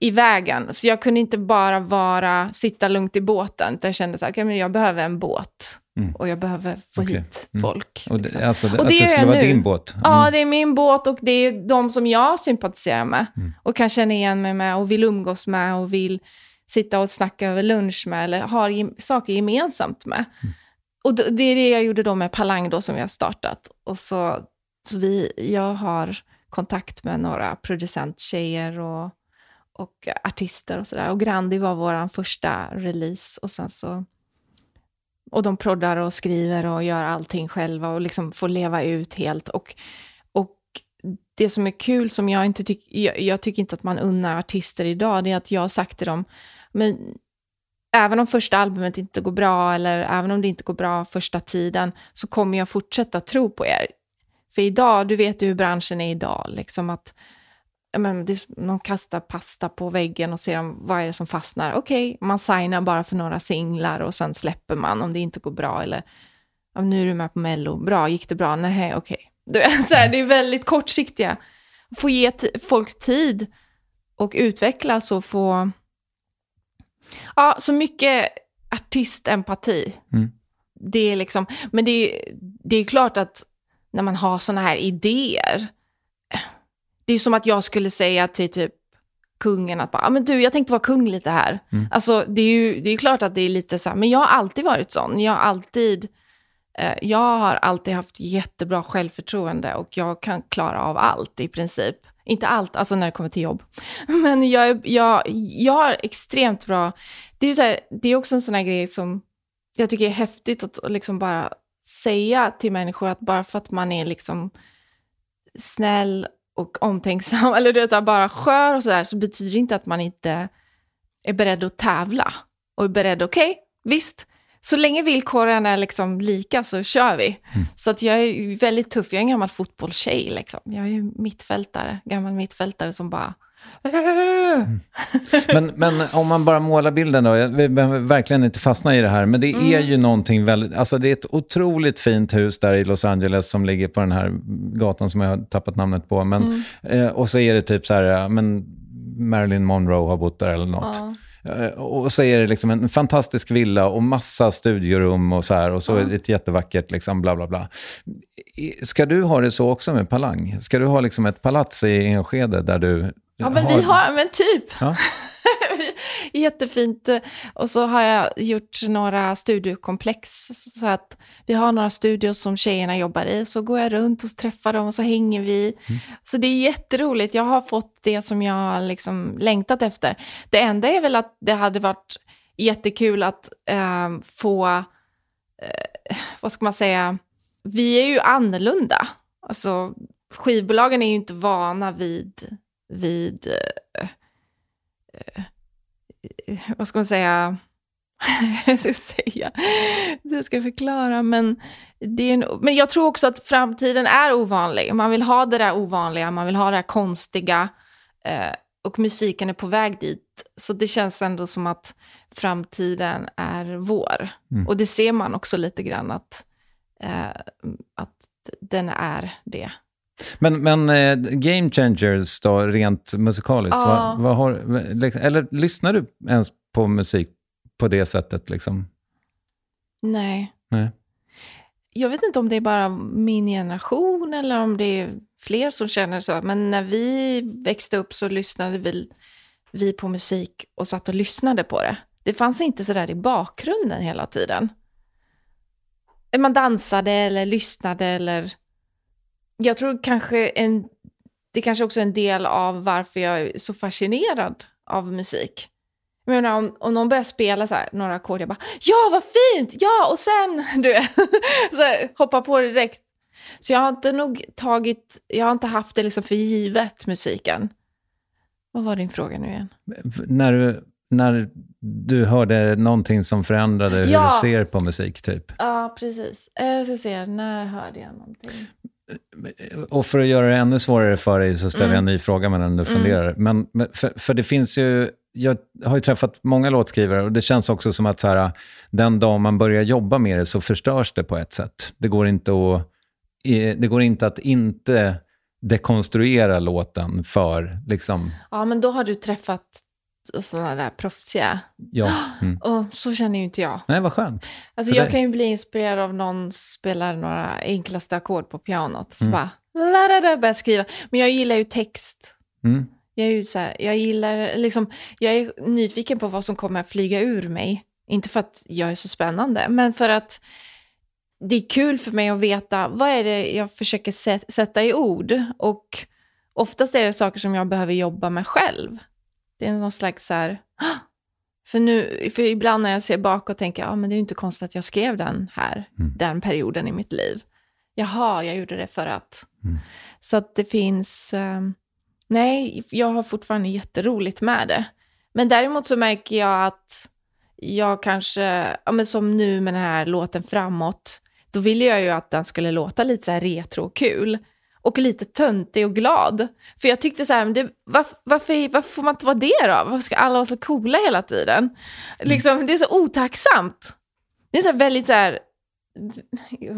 i vägen. Så jag kunde inte bara vara, sitta lugnt i båten, utan jag kände så här, okay, men jag behöver en båt. Och jag behöver få Okej. hit Mm. folk. Och det, liksom. alltså, Och att det det gör skulle vara nu. din båt. Mm. Ja, det är min båt och det är de som jag sympatiserar med. Och kan känna igen mig med och vill umgås med och vill sitta och snacka över lunch med eller har saker gemensamt med. Och det är det jag gjorde då med Palang då som vi har startat. Och så, så vi, jag har kontakt med några producenttjejer och, och artister och sådär. Och Grandi var vår första release och sen så och de proddar och skriver och gör allting själva och liksom får leva ut helt. Och, och det som är kul, som jag inte tycker, jag, jag tycker inte att man unnar artister idag, det är att jag har sagt till dem, men även om första albumet inte går bra eller även om det inte går bra första tiden så kommer jag fortsätta tro på er. För idag, du vet ju hur branschen är idag, liksom att men, det, någon kastar pasta på väggen och ser om, vad är det som fastnar. Okej, okay, man signar bara för några singlar och sen släpper man om det inte går bra. Eller nu är du med på Mello, bra, gick det bra? Nej, okej. Okay. det är väldigt kortsiktiga. Få ge folk tid och utvecklas och få... Ja, så mycket artistempati. Mm. Det är liksom, men det, det är klart att när man har sådana här idéer, det är som att jag skulle säga till typ kungen att bara, ah, men du, jag tänkte vara kung lite här. Mm. Alltså, det är ju det är klart att det är lite så här, men jag har alltid varit sån. Jag har alltid, eh, jag har alltid haft jättebra självförtroende och jag kan klara av allt i princip. Inte allt, alltså när det kommer till jobb. Men jag, jag, jag har extremt bra... Det är, så här, det är också en sån här grej som jag tycker är häftigt att liksom bara säga till människor att bara för att man är liksom snäll och omtänksam, eller du vet, bara skör och sådär, så betyder det inte att man inte är beredd att tävla. Och är beredd, okej, okay, visst, så länge villkoren är liksom lika så kör vi. Mm. Så att jag är väldigt tuff, jag är en gammal fotbollstjej. Liksom. Jag är ju mittfältare, gammal mittfältare som bara... Mm. men, men om man bara målar bilden då, vi behöver verkligen inte fastna i det här, men det mm. är ju någonting väldigt, alltså det är ett otroligt fint hus där i Los Angeles som ligger på den här gatan som jag har tappat namnet på. Men, mm. eh, och så är det typ så här, men Marilyn Monroe har bott där eller något. Ja. Eh, och så är det liksom en fantastisk villa och massa studiorum och så här. Och så det ett jättevackert liksom bla bla bla. Ska du ha det så också med Palang? Ska du ha liksom ett palats i Enskede där du... Ja, men har... vi har, men typ. Ja. Jättefint. Och så har jag gjort några studiokomplex. Så att vi har några studios som tjejerna jobbar i. Så går jag runt och träffar dem och så hänger vi. Mm. Så det är jätteroligt. Jag har fått det som jag har liksom längtat efter. Det enda är väl att det hade varit jättekul att äh, få, äh, vad ska man säga, vi är ju annorlunda. Alltså, skivbolagen är ju inte vana vid, vid äh, vad ska man säga, jag ska säga, det ska jag förklara, men, det är en, men jag tror också att framtiden är ovanlig. Man vill ha det där ovanliga, man vill ha det där konstiga eh, och musiken är på väg dit. Så det känns ändå som att framtiden är vår. Mm. Och det ser man också lite grann att, eh, att den är det. Men, men eh, Game Changers då, rent musikaliskt, ja. vad, vad har, eller lyssnar du ens på musik på det sättet? Liksom? Nej. Nej. Jag vet inte om det är bara min generation eller om det är fler som känner så. Men när vi växte upp så lyssnade vi, vi på musik och satt och lyssnade på det. Det fanns inte så där i bakgrunden hela tiden. Man dansade eller lyssnade eller jag tror kanske en, det är kanske också en del av varför jag är så fascinerad av musik. Jag menar, om, om någon börjar spela så här, några ackord, jag bara ja vad fint, ja och sen, du så här, hoppa på det direkt. Så jag har inte nog tagit, jag har inte haft det liksom för givet, musiken. Vad var din fråga nu igen? När du, när du hörde någonting som förändrade hur ja. du ser på musik, typ? Ja, precis. Jag ska se, när hörde jag någonting? Och för att göra det ännu svårare för dig så ställer mm. jag en ny fråga medan du mm. funderar. Men, för, för, det finns ju, jag har ju träffat många låtskrivare och det känns också som att så här, den dag man börjar jobba med det så förstörs det på ett sätt. Det går inte att, det går inte, att inte dekonstruera låten för... Liksom... Ja, men då har du träffat sådana där proffsiga. Ja. Mm. Och så känner ju inte jag. Nej, vad skönt. Alltså jag dig. kan ju bli inspirerad av någon spelar några enklaste ackord på pianot. Så mm. bara, la da da, börjar skriva. Men jag gillar ju text. Mm. Jag är ju så här, jag gillar, liksom, jag är nyfiken på vad som kommer att flyga ur mig. Inte för att jag är så spännande, men för att det är kul för mig att veta vad är det jag försöker sätta i ord. Och oftast är det saker som jag behöver jobba med själv. Det är någon slags så här... För, nu, för ibland när jag ser bakåt tänker jag, ah, men det är ju inte konstigt att jag skrev den här, mm. den perioden i mitt liv. Jaha, jag gjorde det för att. Mm. Så att det finns... Um, nej, jag har fortfarande jätteroligt med det. Men däremot så märker jag att jag kanske, ja, men som nu med den här låten Framåt, då ville jag ju att den skulle låta lite så här retro och kul. Och lite töntig och glad. För jag tyckte så här, det, varför, varför, varför får man inte vara det då? Varför ska alla vara så coola hela tiden? Liksom, det är så otacksamt. Det är så här väldigt så här,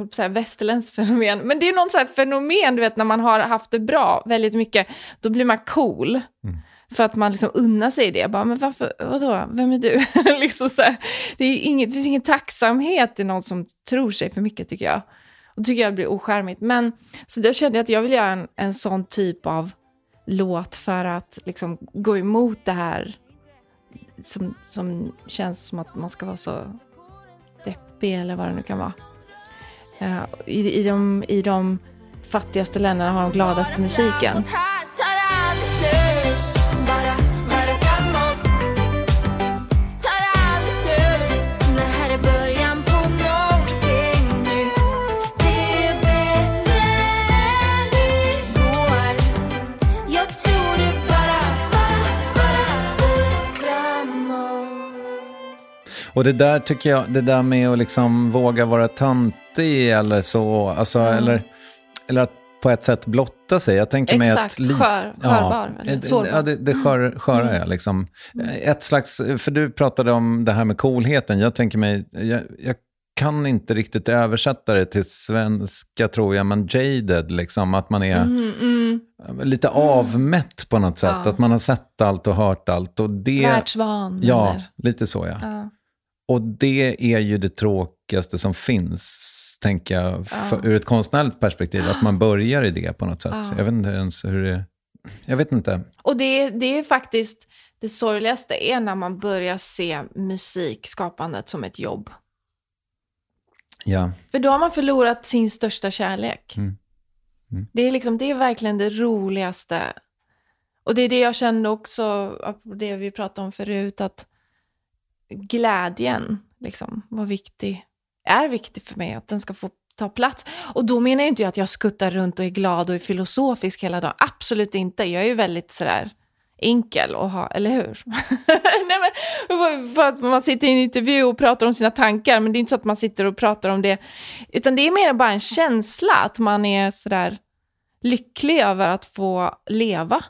att säga västerländskt fenomen, men det är någon så här fenomen, du vet, när man har haft det bra väldigt mycket, då blir man cool. För att man liksom unnar sig det. Bara, men varför, vadå, vem är du? liksom så här, det, är inget, det finns ingen tacksamhet i någon som tror sig för mycket, tycker jag. Då tycker jag det blir oskärmigt. Men, så då kände jag att jag vill göra en, en sån typ av låt för att liksom gå emot det här som, som känns som att man ska vara så deppig eller vad det nu kan vara. Uh, i, i, de, I de fattigaste länderna har de gladaste musiken. Och det där tycker jag, det där med att liksom våga vara töntig eller så, alltså, eller, eller att på ett sätt blotta sig. Jag tänker mig Exakt, att... li- skör, skörbar, eller Ja, sårbar. ja, det, det skör, sköra är liksom. Ett slags, för du pratade om det här med coolheten. Jag tänker mig, jag, jag kan inte riktigt översätta det till svenska tror jag, men jaded, liksom. Att man är Mm, lite avmätt på något sätt. Ja. Att man har sett allt och hört allt. Och det, Världsvan. Ja, eller? lite så ja. Ja. Och det är ju det tråkigaste som finns, tänker jag, för, ur ett konstnärligt perspektiv. Att man börjar i det på något sätt. Jag vet inte ens hur det... Jag vet inte. Och det, det är faktiskt det sorgligaste är när man börjar se musikskapandet som ett jobb. Ja. För då har man förlorat sin största kärlek. Mm. Det, är liksom, det är verkligen det roligaste. Och det är det jag kände också, det vi pratade om förut, att glädjen liksom, var viktig, är viktig för mig, att den ska få ta plats. Och då menar jag inte att jag skuttar runt och är glad och är filosofisk hela dagen. Absolut inte. Jag är ju väldigt sådär enkel att ha, eller hur? Nej, men, för att man sitter i en intervju och pratar om sina tankar, men det är inte så att man sitter och pratar om det. Utan det är mer bara en känsla att man är sådär lycklig över att få leva.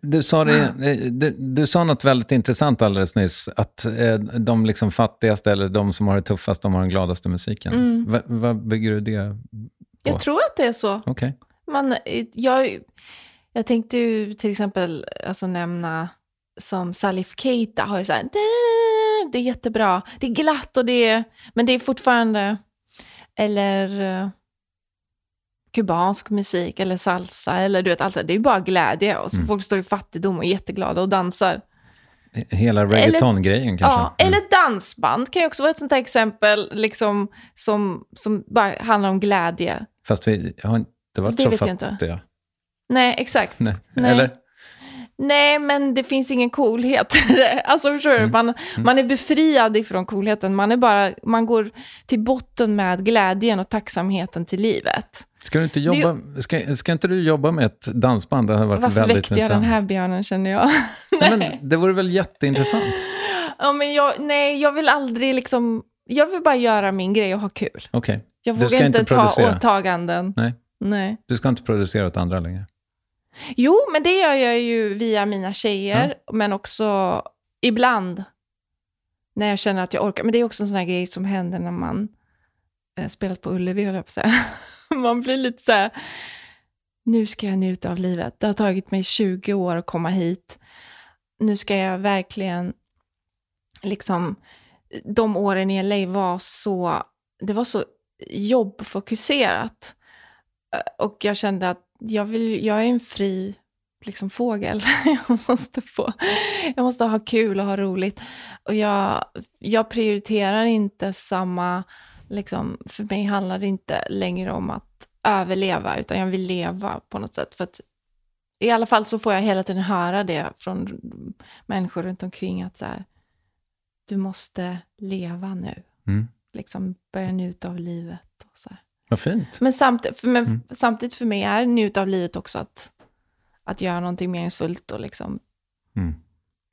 Du sa, det, du, du sa något väldigt intressant alldeles nyss. Att eh, de liksom fattigaste, eller de som har det tuffast, de har den gladaste musiken. Va- Vad bygger du det på? Jag tror att det är så. Okej. Man, jag, jag tänkte ju till exempel alltså, nämna som Salif Keita har ju så här, det är jättebra, det är glatt och det är, men det är fortfarande, eller eh, kubansk musik eller salsa eller du vet, allt, det är bara glädje och så folk står i fattigdom och är jätteglada och dansar. Hela reggaeton-grejen kanske? Ja, eller dansband kan ju också vara ett sånt här exempel liksom, som, som bara handlar om glädje. Fast vi har inte varit det så vet jag inte. fattiga. Nej, exakt. Nej. Nej. Eller? Nej, men det finns ingen coolhet. Alltså, förstår du? Man, man är befriad ifrån coolheten. Man, är bara, man går till botten med glädjen och tacksamheten till livet. Ska, du inte jobba, ska, ska inte du jobba med ett dansband? Det har varit Varför väldigt väckte jag den intressant. här björnen, känner jag? Nej, men det vore väl jätteintressant? ja, men jag, nej, jag vill aldrig liksom... Jag vill bara göra min grej och ha kul. Okej. Jag Du vågar ska inte, inte ta producera? åtaganden. Nej, Nej. du ska inte producera åt andra längre. Jo, men det gör jag ju via mina tjejer, men också ibland när jag känner att jag orkar. Men det är också en sån här grej som händer när man eh, spelat på Ullevi, höll jag på att säga. Man blir lite så här, nu ska jag njuta av livet. Det har tagit mig 20 år att komma hit. Nu ska jag verkligen, liksom, de åren i LA var så, det var så jobbfokuserat. Eh, och jag kände att jag, vill, jag är en fri liksom, fågel. Jag måste, få, jag måste ha kul och ha roligt. Och jag, jag prioriterar inte samma... Liksom, för mig handlar det inte längre om att överleva, utan jag vill leva på något sätt. För att, I alla fall så får jag hela tiden höra det från människor runt omkring att så här, du måste leva nu. Mm. Liksom börja njuta av livet. Och så här. Vad fint. Men, samt, för, men Mm. samtidigt för mig är njuta av livet också att, att göra någonting meningsfullt och, liksom, Mm.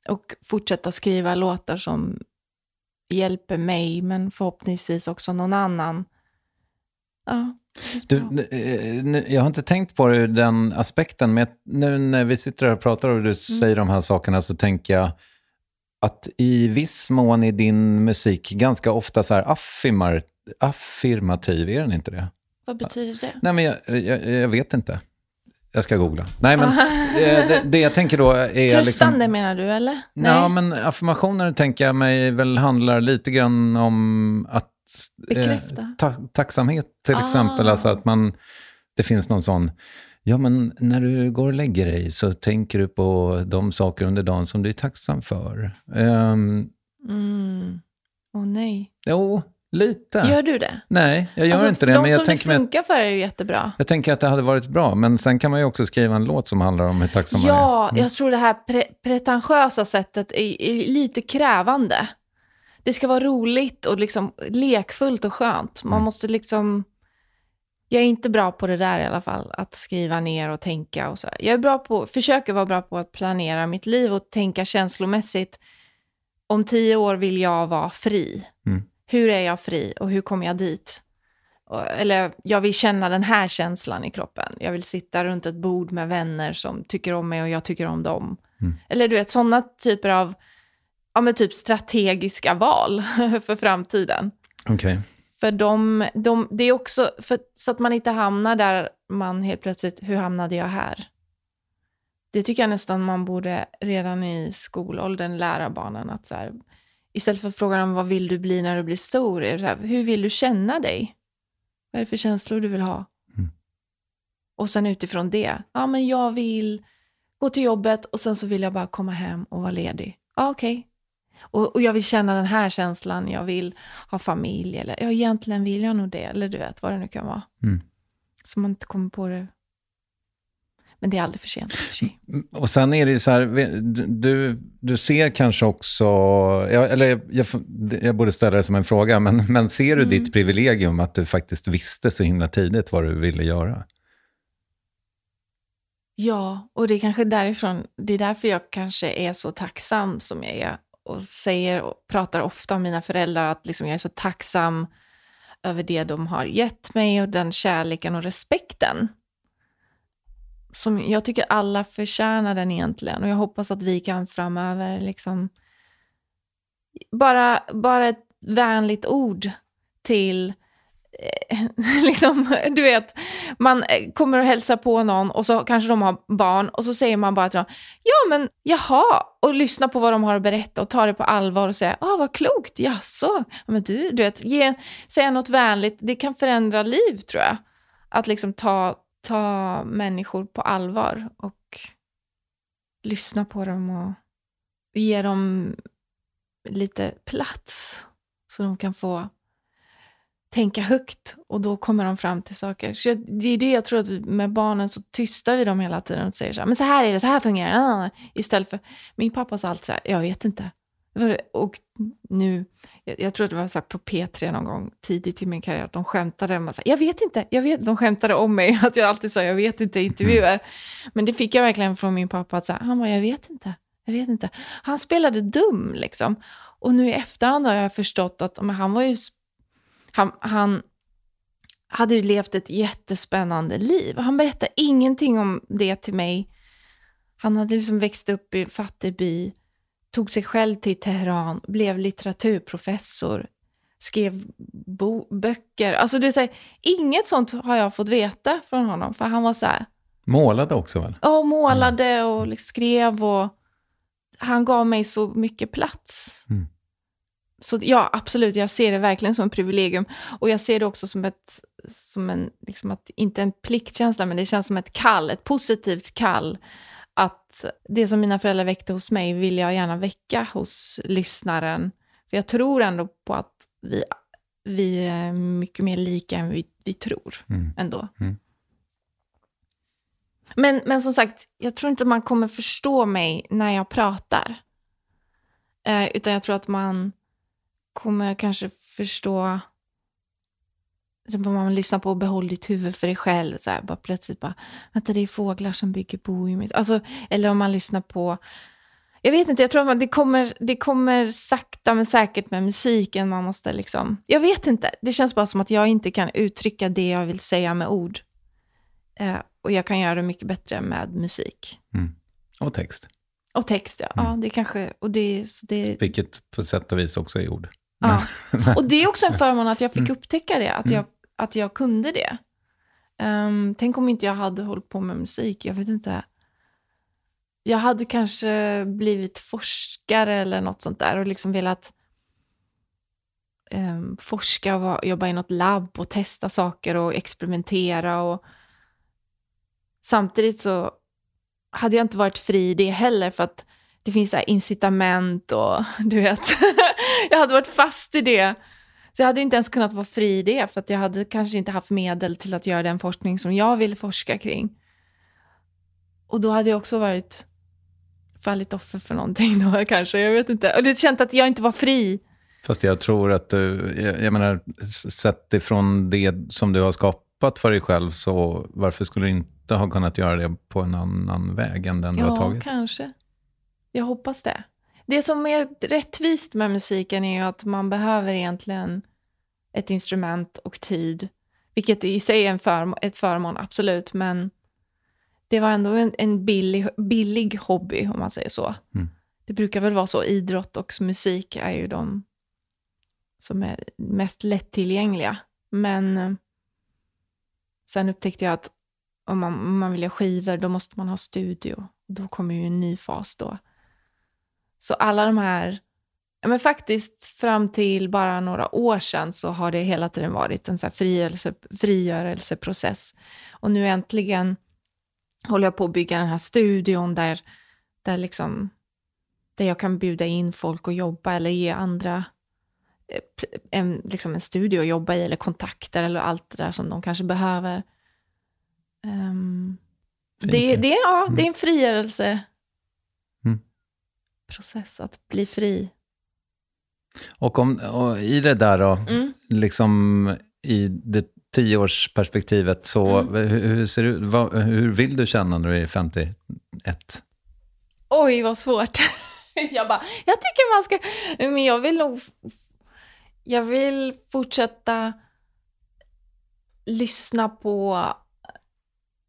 och fortsätta skriva låtar som hjälper mig, men förhoppningsvis också någon annan. Ja, Du, bra. eh, nu- jag har inte tänkt på det ur den aspekten, men nu när vi sitter här och pratar och du säger de här sakerna så tänker jag att i viss mån är din musik ganska ofta så här affirmar, affirmativ, är den inte det? Vad betyder det? Nej, men jag, jag, jag vet inte. Jag ska googla. Nej, men eh, det, det jag tänker då är... Tröstande Liksom, menar du, eller? ja, men affirmationer tänker jag mig väl handlar lite grann om att... eh, Bekräfta. ta, tacksamhet till Ah. exempel, alltså att man... Det finns någon sån... Ja, men när du går och lägger dig så tänker du på de saker under dagen som du är tacksam för. Um, Mm. Åh nej. jo, lite. Gör du det? Nej, jag gör Alltså, inte det. De Men jag som tänker, det funkar för är ju jättebra. jag tänker att det hade varit bra. Men sen kan man ju också skriva en låt som handlar om hur tacksam man är. Ja, jag tror det här pre- pretentiösa sättet är, är lite krävande. Det ska vara roligt och liksom lekfullt och skönt. Man måste liksom... Jag är inte bra på det där i alla fall, att skriva ner och tänka och så. Jag är bra på, försöker vara bra på att planera mitt liv och tänka känslomässigt. Om tio år vill jag vara fri. Mm. Hur är jag fri och hur kommer jag dit? Eller jag vill känna den här känslan i kroppen. Jag vill sitta runt ett bord med vänner som tycker om mig och jag tycker om dem. Eller du vet, sådana typer av ja, men typ strategiska val för framtiden. Okej. För de, de, det är också, för, så att man inte hamnar där man helt plötsligt, hur hamnade jag här? Det tycker jag nästan man borde redan i skolåldern lära barnen att så här, istället för frågan om vad vill du bli när du blir stor, är det här, hur vill du känna dig? Vad är det för känslor du vill ha? Och sen utifrån det, ja men jag vill gå till jobbet och sen så vill jag bara komma hem och vara ledig. Ja okej. Och, och jag vill känna den här känslan, jag vill ha familj eller ja, egentligen vill jag nog det, eller du vet vad det nu kan vara. Mm. Så man inte kommer på det. Men det är aldrig för sent för sig. Och sen är det ju så här, du, du, ser kanske också, ja, eller jag, jag, jag borde ställa det som en fråga, men, men ser du Mm. ditt privilegium att du faktiskt visste så himla tidigt vad du ville göra? Ja, och det är kanske därifrån, det är därför jag kanske är så tacksam som jag är. Och säger och pratar ofta om mina föräldrar, att liksom jag är så tacksam över det de har gett mig och den kärleken och respekten. Som jag tycker alla förtjänar den egentligen. Och jag hoppas att vi kan framöver liksom bara, bara ett vänligt ord till eh, liksom, du vet, man eh, kommer och hälsar på någon och så kanske de har barn och så säger man bara till dem, ja men jaha, och lyssna på vad de har att berätta och ta det på allvar och säga, ah vad klokt, jaså, ja, men du, du vet, ge, säga något vänligt, det kan förändra liv tror jag. Att liksom ta, ta människor på allvar och lyssna på dem och ge dem lite plats så de kan få tänka högt och då kommer de fram till saker. Så jag, det är det jag tror att vi, med barnen så tystar vi dem hela tiden och säger så här, men så här är det, så här fungerar det. Ah, istället för, min pappa sa alltid så här, jag vet inte. Och nu, jag, jag tror att det var så på P3 någon gång tidigt i min karriär, att de skämtade om att jag vet inte, jag vet, de skämtade om mig, att jag alltid sa jag vet inte i intervjuer. Men det fick jag verkligen från min pappa, att så här, han bara, jag vet inte, jag vet inte. Han spelade dum liksom. Och nu i efterhand har jag förstått att men han var ju han, han hade ju levt ett jättespännande liv. Han berättade ingenting om det till mig. Han hade liksom växt upp i en fattig by, tog sig själv till Teheran, blev litteraturprofessor, skrev böcker. Alltså det är så här, inget sånt har jag fått veta från honom, för han var så här, Målade också väl? ja, målade och liksom skrev och han gav mig så mycket plats. Mm. Så ja, absolut, jag ser det verkligen som ett privilegium. Och jag ser det också som ett, som en, liksom att, inte en pliktkänsla, men det känns som ett kall, ett positivt kall. Att det som mina föräldrar väckte hos mig vill jag gärna väcka hos lyssnaren. För jag tror ändå på att vi, vi är mycket mer lika än vi, vi tror Mm. ändå. Mm. Men, men som sagt, jag tror inte man kommer förstå mig när jag pratar. Eh, utan jag tror att man kommer kanske förstå Sen får man lyssna på Behåll ditt huvud för dig själv. Så här, bara plötsligt bara, vänta det är fåglar som bygger bo i mitt... Alltså, eller om man lyssnar på... Jag vet inte, jag tror att det kommer, det kommer sakta men säkert med musiken. Man måste liksom... Jag vet inte. Det känns bara som att jag inte kan uttrycka det jag vill säga med ord. Eh, och jag kan göra det mycket bättre med musik. Mm. Och text. Och text, ja. ja det kanske... Och det, det... Vilket på sätt och vis också är ord. Ja. och det är också en förmån att jag fick upptäcka det, att jag, att jag kunde det. Um, tänk om inte jag hade hållit på med musik, jag vet inte. Jag hade kanske blivit forskare eller något sånt där och liksom velat um, forska och jobba i något labb och testa saker och experimentera. Och... Samtidigt så hade jag inte varit fri i det heller för att det finns så incitament och du vet, jag hade varit fast i det. Så jag hade inte ens kunnat vara fri i det för att jag hade kanske inte haft medel till att göra den forskning som jag ville forska kring. Och då hade jag också varit fallit offer för någonting då kanske, jag vet inte. Och det känt att jag inte var fri. Fast jag tror att du, jag, jag menar, sett ifrån det som du har skapat för dig själv, så varför skulle du inte ha kunnat göra det på en annan väg än den ja, du har tagit? Ja, kanske. Jag hoppas det. Det som är rättvist med musiken är ju att man behöver egentligen ett instrument och tid. Vilket i sig är en förm ett förmån, absolut. Men det var ändå en, en billig, billig hobby, om man säger så. Mm. Det brukar väl vara så. Idrott och musik är ju de som är mest lättillgängliga. Men eh, sen upptäckte jag att om man, om man vill göra skivor, då måste man ha studio. Då kommer ju en ny fas då. Så alla de här, men faktiskt fram till bara några år sedan så har det hela tiden varit en så frigörelse, frigörelseprocess. Och nu äntligen håller jag på att bygga den här studion där, där, liksom, där jag kan bjuda in folk och jobba eller ge andra eh, en, liksom en studio att jobba i eller kontakter eller allt det där som de kanske behöver. Um, det, det, ja, mm. det är en frigörelse process att bli fri. Och, om, och i det där då, mm. liksom i det tioårsperspektivet, så mm. hur, hur, ser du, vad, hur vill du känna när du är 51? Oj, vad svårt. jag bara, jag tycker man ska, men jag vill nog, jag vill fortsätta lyssna på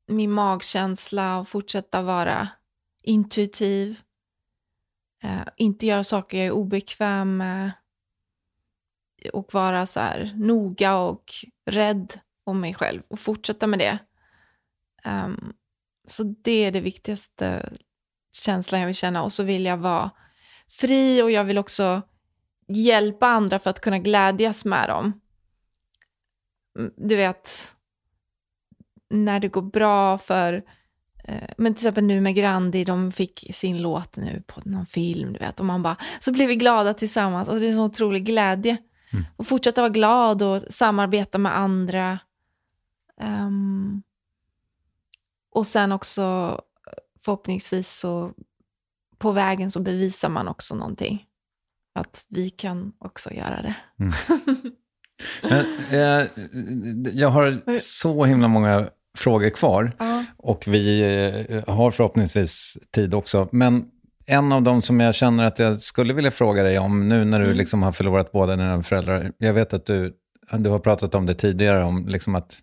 min magkänsla och fortsätta vara intuitiv eh, inte göra saker jag är obekväm med. Och vara så här noga och rädd om mig själv och fortsätta med det. Um, så det är det viktigaste känslan jag vill känna. Och så vill jag vara fri och jag vill också hjälpa andra för att kunna glädjas med dem. Mm, du vet, när det går bra för men till exempel nu med Grandi, de fick sin låt nu på någon film, du vet. Och man bara, så blev vi glada tillsammans. Och det är en sån otrolig glädje. Mm. Och fortsätta vara glad och samarbeta med andra. Um, och sen också förhoppningsvis så på vägen så bevisar man också någonting. Att vi kan också göra det. Mm. Men, eh, jag har så himla många frågor kvar. Ja. Och vi eh, har förhoppningsvis tid också. Men en av dem som jag känner att jag skulle vilja fråga dig om nu när du mm. liksom har förlorat båda dina föräldrar. Jag vet att du, du har pratat om det tidigare, om liksom att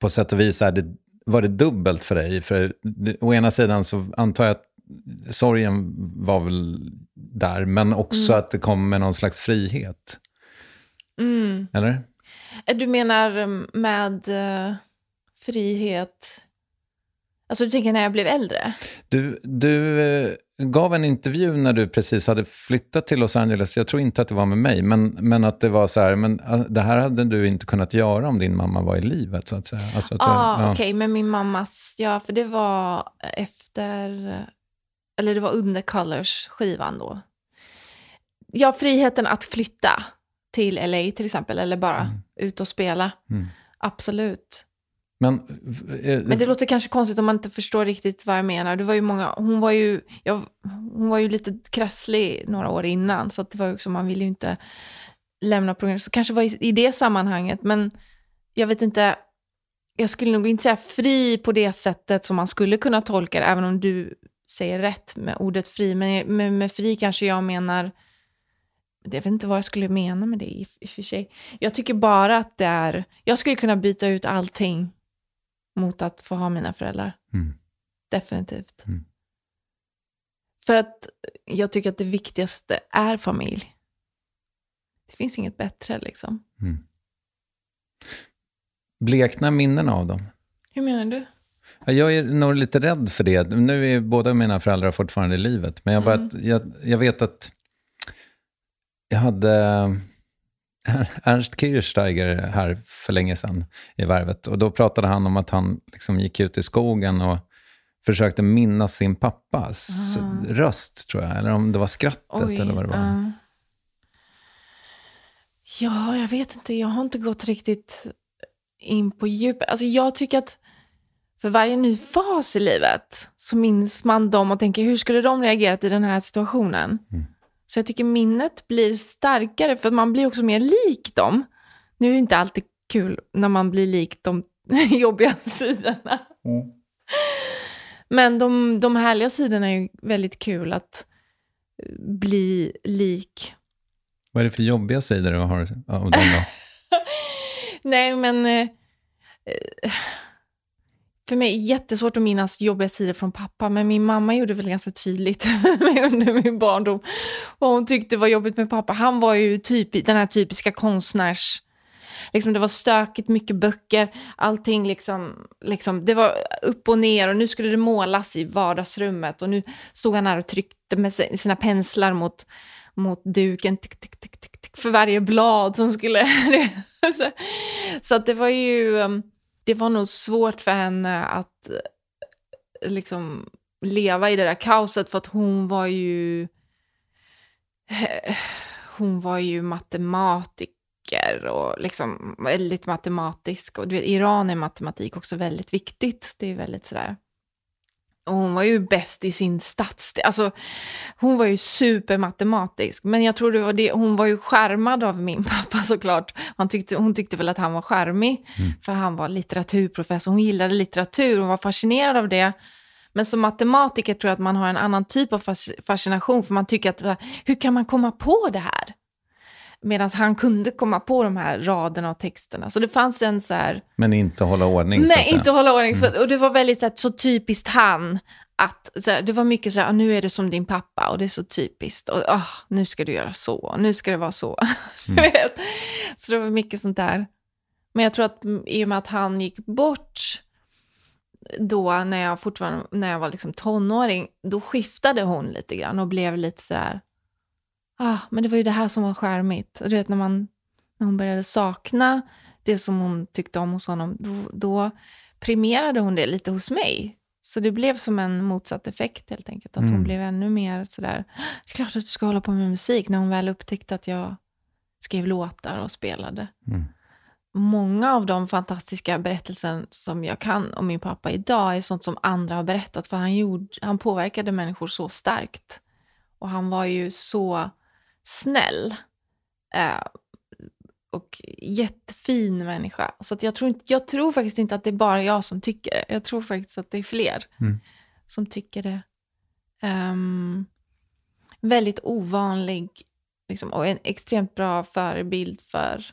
på sätt och vis är det, var det dubbelt för dig. För å ena sidan så antar jag att sorgen var väl där, men också mm. att det kom med någon slags frihet. Mm. Eller? Du menar med uh, frihet Alltså du tänker när jag blev äldre? Du, du eh, gav en intervju när du precis hade flyttat till Los Angeles. Jag tror inte att det var med mig, men, men att det var så här, men eh, det här hade du inte kunnat göra om din mamma var i livet så att säga. Alltså att ah, ja, okej, okay, men min mammas, ja för det var efter, eller det var under Colors-skivan då. Ja, friheten att flytta till LA till exempel, eller bara mm. ut och spela. Mm. Absolut. Men, eh, eh, men det låter kanske konstigt om man inte förstår riktigt vad jag menar. Det var ju många, hon, var ju, jag, hon var ju lite krasslig några år innan, så det var ju också, man ville ju inte lämna programmet. Så kanske var i, i det sammanhanget, men jag vet inte, jag skulle nog inte säga fri på det sättet som man skulle kunna tolka det, även om du säger rätt med ordet fri. Men med, med fri kanske jag menar... Jag vet inte vad jag skulle mena med det i, i och för sig. Jag tycker bara att det är... Jag skulle kunna byta ut allting mot att få ha mina föräldrar. Mm. Definitivt. Mm. För att jag tycker att det viktigaste är familj. Det finns inget bättre liksom. Mm. Bleknar minnen av dem? Hur menar du? Ja, Jag är nog lite rädd för det. Nu är båda mina föräldrar fortfarande i livet. Men jag, bara, Mm. jag, jag vet att jag hade Ernst Kirchsteiger här för länge sedan i Värvet. Och då pratade han om att han liksom gick ut i skogen och försökte minnas sin pappas röst, tror jag. Eller om det var skrattet eller vad det var. ja. Ja, jag vet inte. Jag har inte gått riktigt in på djupet. Alltså jag tycker att för varje ny fas i livet så minns man dem och tänker hur skulle de reagerat i den här situationen? Mm. Så jag tycker minnet blir starkare för man blir också mer lik dem. Nu är det inte alltid kul när man blir lik de jobbiga sidorna. Men de, de härliga sidorna är ju väldigt kul att eh, bli lik. Vad är det för jobbiga sidor du har av dem då? Nej, men eh, eh, för mig är det jättesvårt att minnas jobbiga sidor från pappa, men min mamma gjorde väl ganska tydligt under min barndom vad hon tyckte var jobbigt med pappa. Han var ju typ, den här typiska konstnärs... Liksom det var stökigt, mycket böcker, allting liksom, liksom, det var upp och ner och nu skulle det målas i vardagsrummet och nu stod han här och tryckte med sina penslar mot, mot duken tick, tick, tick, tick, tick, för varje blad som skulle... så, så att det var ju, um, det var nog svårt för henne att eh, liksom leva i det där kaoset för att hon var ju eh, hon var ju matematiker och liksom väldigt matematisk. Och du vet, Iran är matematik också väldigt viktigt. Det är väldigt sådär... Och hon var ju bäst i sin stadsdel. Alltså, hon var ju supermatematisk. Men jag tror det var det, hon var ju skärmad av min pappa såklart. Han tyckte, hon tyckte väl att han var skärmig, för han var litteraturprofessor. Hon gillade litteratur, hon var fascinerad av det. Men som matematiker tror jag att man har en annan typ av fas- fascination, för man tycker att hur kan man komma på det här? Medan han kunde komma på de här raderna och texterna. Så det fanns en så här... Men inte hålla ordning, så Nej, säga. inte hålla ordning. För, och det var väldigt så, här, så typiskt han. Att, så här, det var mycket så här, "Ah, nu är det som din pappa och det är så typiskt. Och ah, nu ska du göra så, och nu ska det vara så. Du vet? Så det var mycket sånt där. Men jag tror att mm, i och med att han gick bort då när jag fortfarande när jag var liksom tonåring, då skiftade hon lite grann och blev lite så där, ah, men det var ju det här som var skärmigt. Du vet när man, när hon började sakna det som hon tyckte om hos honom, då, då primerade hon det lite hos mig. Så det blev som en motsatt effekt helt enkelt. Att hon Mm. blev ännu mer sådär, det är klart att du ska hålla på med musik, när hon väl upptäckte att jag skrev låtar och spelade. Mm. Många av de fantastiska berättelser som jag kan om min pappa idag är sånt som andra har berättat, för han, gjorde, han påverkade människor så starkt. Och han var ju så snäll. Eh, och jättefin människa. Så att jag, tror inte, jag tror faktiskt inte att det är bara jag som tycker det. Jag tror faktiskt att det är fler Mm. som tycker det. Ehm, väldigt ovanlig liksom, och en extremt bra förebild för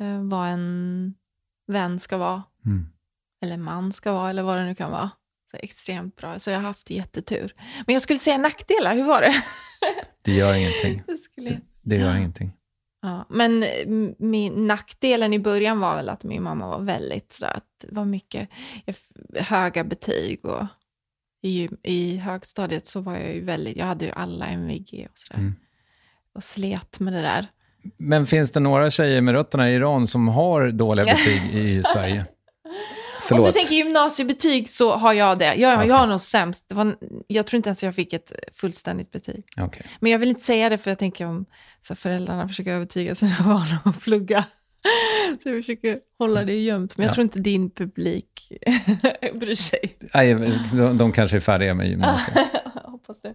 eh, vad en vän ska vara. Mm. Eller man ska vara, eller vad det nu kan vara. Så extremt bra. Så jag har haft jättetur. Men jag skulle säga nackdelar, hur var det? Det gör ingenting. det skulle jag Det gör ingenting. Ja, men mm, min, nackdelen i början var väl att min mamma var väldigt sådär, att det var mycket höga betyg och i, i högstadiet så var jag ju väldigt, jag hade ju alla MVG och sådär. Mm. Och slet med det där. Men finns det några tjejer med rötterna i Iran som har dåliga betyg i Sverige? Om Förlåt. du tänker gymnasiebetyg så har jag det. Jag, Okej. jag har nog sämst. Det var, jag tror inte ens jag fick ett fullständigt betyg. Okej. Men jag vill inte säga det för jag tänker om så föräldrarna försöker övertyga sina barn om att plugga. Så jag försöker hålla det gömt. Men jag Ja. tror inte din publik bryr sig. Nej, de, de kanske är färdiga med gymnasiet. Hoppas det.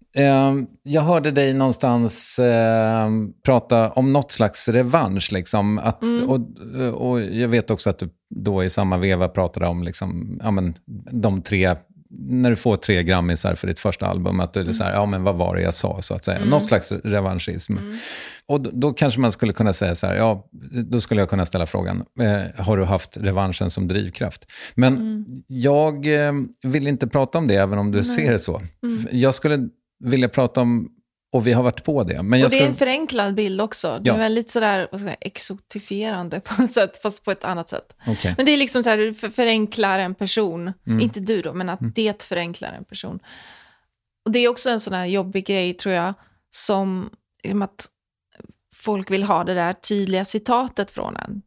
jag hörde dig någonstans eh, prata om något slags revansch. Liksom, att, Mm. och, och jag vet också att du då i samma veva pratade om liksom, ja, men, de tre, när du får tre grammisar för ditt första album, att du är så här, ja men vad var det jag sa så att säga. Något slags revanschism. Och då, då kanske man skulle kunna säga så här, ja, då skulle jag kunna ställa frågan, eh, har du haft revanschen som drivkraft? Men jag eh, vill inte prata om det, även om du ser det så. Jag skulle vilja prata om, och vi har varit på det, men jag Och det är skulle... en förenklad bild också. Det Ja. är väldigt sådär, vad ska säga, exotifierande på ett sätt, fast på ett annat sätt. Okej. Men det är liksom så här, du för- förenklar en person. Mm. Inte du då, men att det förenklar en person. Och det är också en sån här jobbig grej, tror jag, som att folk vill ha det där tydliga citatet från en.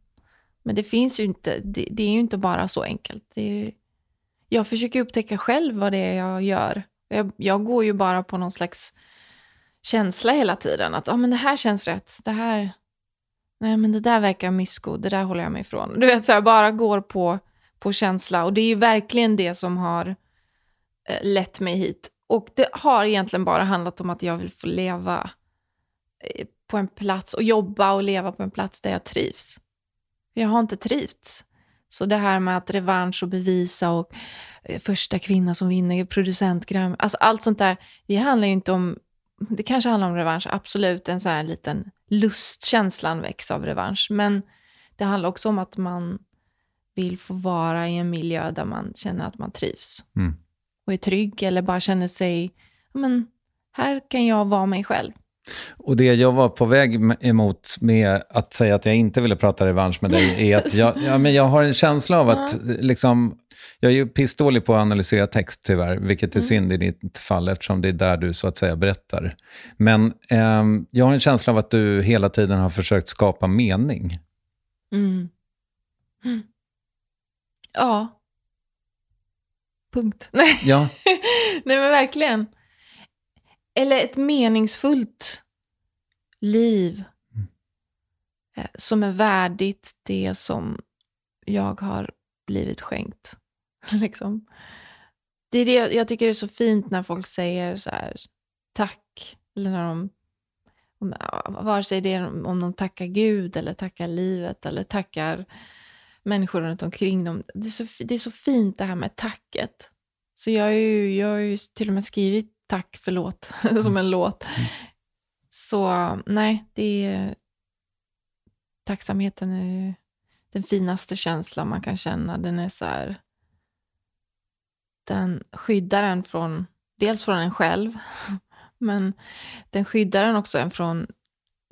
Men det finns ju inte, det, det är ju inte bara så enkelt. Det är, jag försöker upptäcka själv vad det är jag gör. Jag, jag går ju bara på någon slags känsla hela tiden. Att ah, men det här känns rätt. Det här... Nej, men det där verkar mysko. Det där håller jag mig ifrån. Du vet, så här, bara går på, på känsla. Och det är ju verkligen det som har eh, lett mig hit. Och det har egentligen bara handlat om att jag vill få leva eh, på en plats och jobba och leva på en plats där jag trivs. Jag har inte trivts. Så det här med att revansch och bevisa och eh, första kvinna som vinner producentgram, alltså allt sånt där, det handlar ju inte om, det kanske handlar om revansch, absolut, en sån här liten lustkänslan väcks av revansch, men det handlar också om att man vill få vara i en miljö där man känner att man trivs Mm. och är trygg eller bara känner sig, men här kan jag vara mig själv. Och det jag var på väg emot med att säga att jag inte ville prata revansch med dig är att jag, ja, men jag har en känsla av att liksom, jag är ju pissdålig på att analysera text tyvärr, vilket är synd i ditt fall eftersom det är där du så att säga berättar. Men ehm, jag har en känsla av att du hela tiden har försökt skapa mening. Mm. Mm. Ja. Punkt. Nej. Ja. Nej men verkligen. Eller ett meningsfullt liv eh, som är värdigt det som jag har blivit skänkt. liksom. Det är det jag tycker är så fint när folk säger så här, tack. Eller när de, vare sig det är om de tackar Gud eller tackar livet eller tackar människor runt omkring dem. Det är så, det är så fint det här med tacket. Så jag har ju, jag har ju till och med skrivit tack, förlåt, som en låt. Så nej, det är... Tacksamheten är ju den finaste känslan man kan känna. Den är så här... Den skyddar en från, dels från en själv, men den skyddar en också en från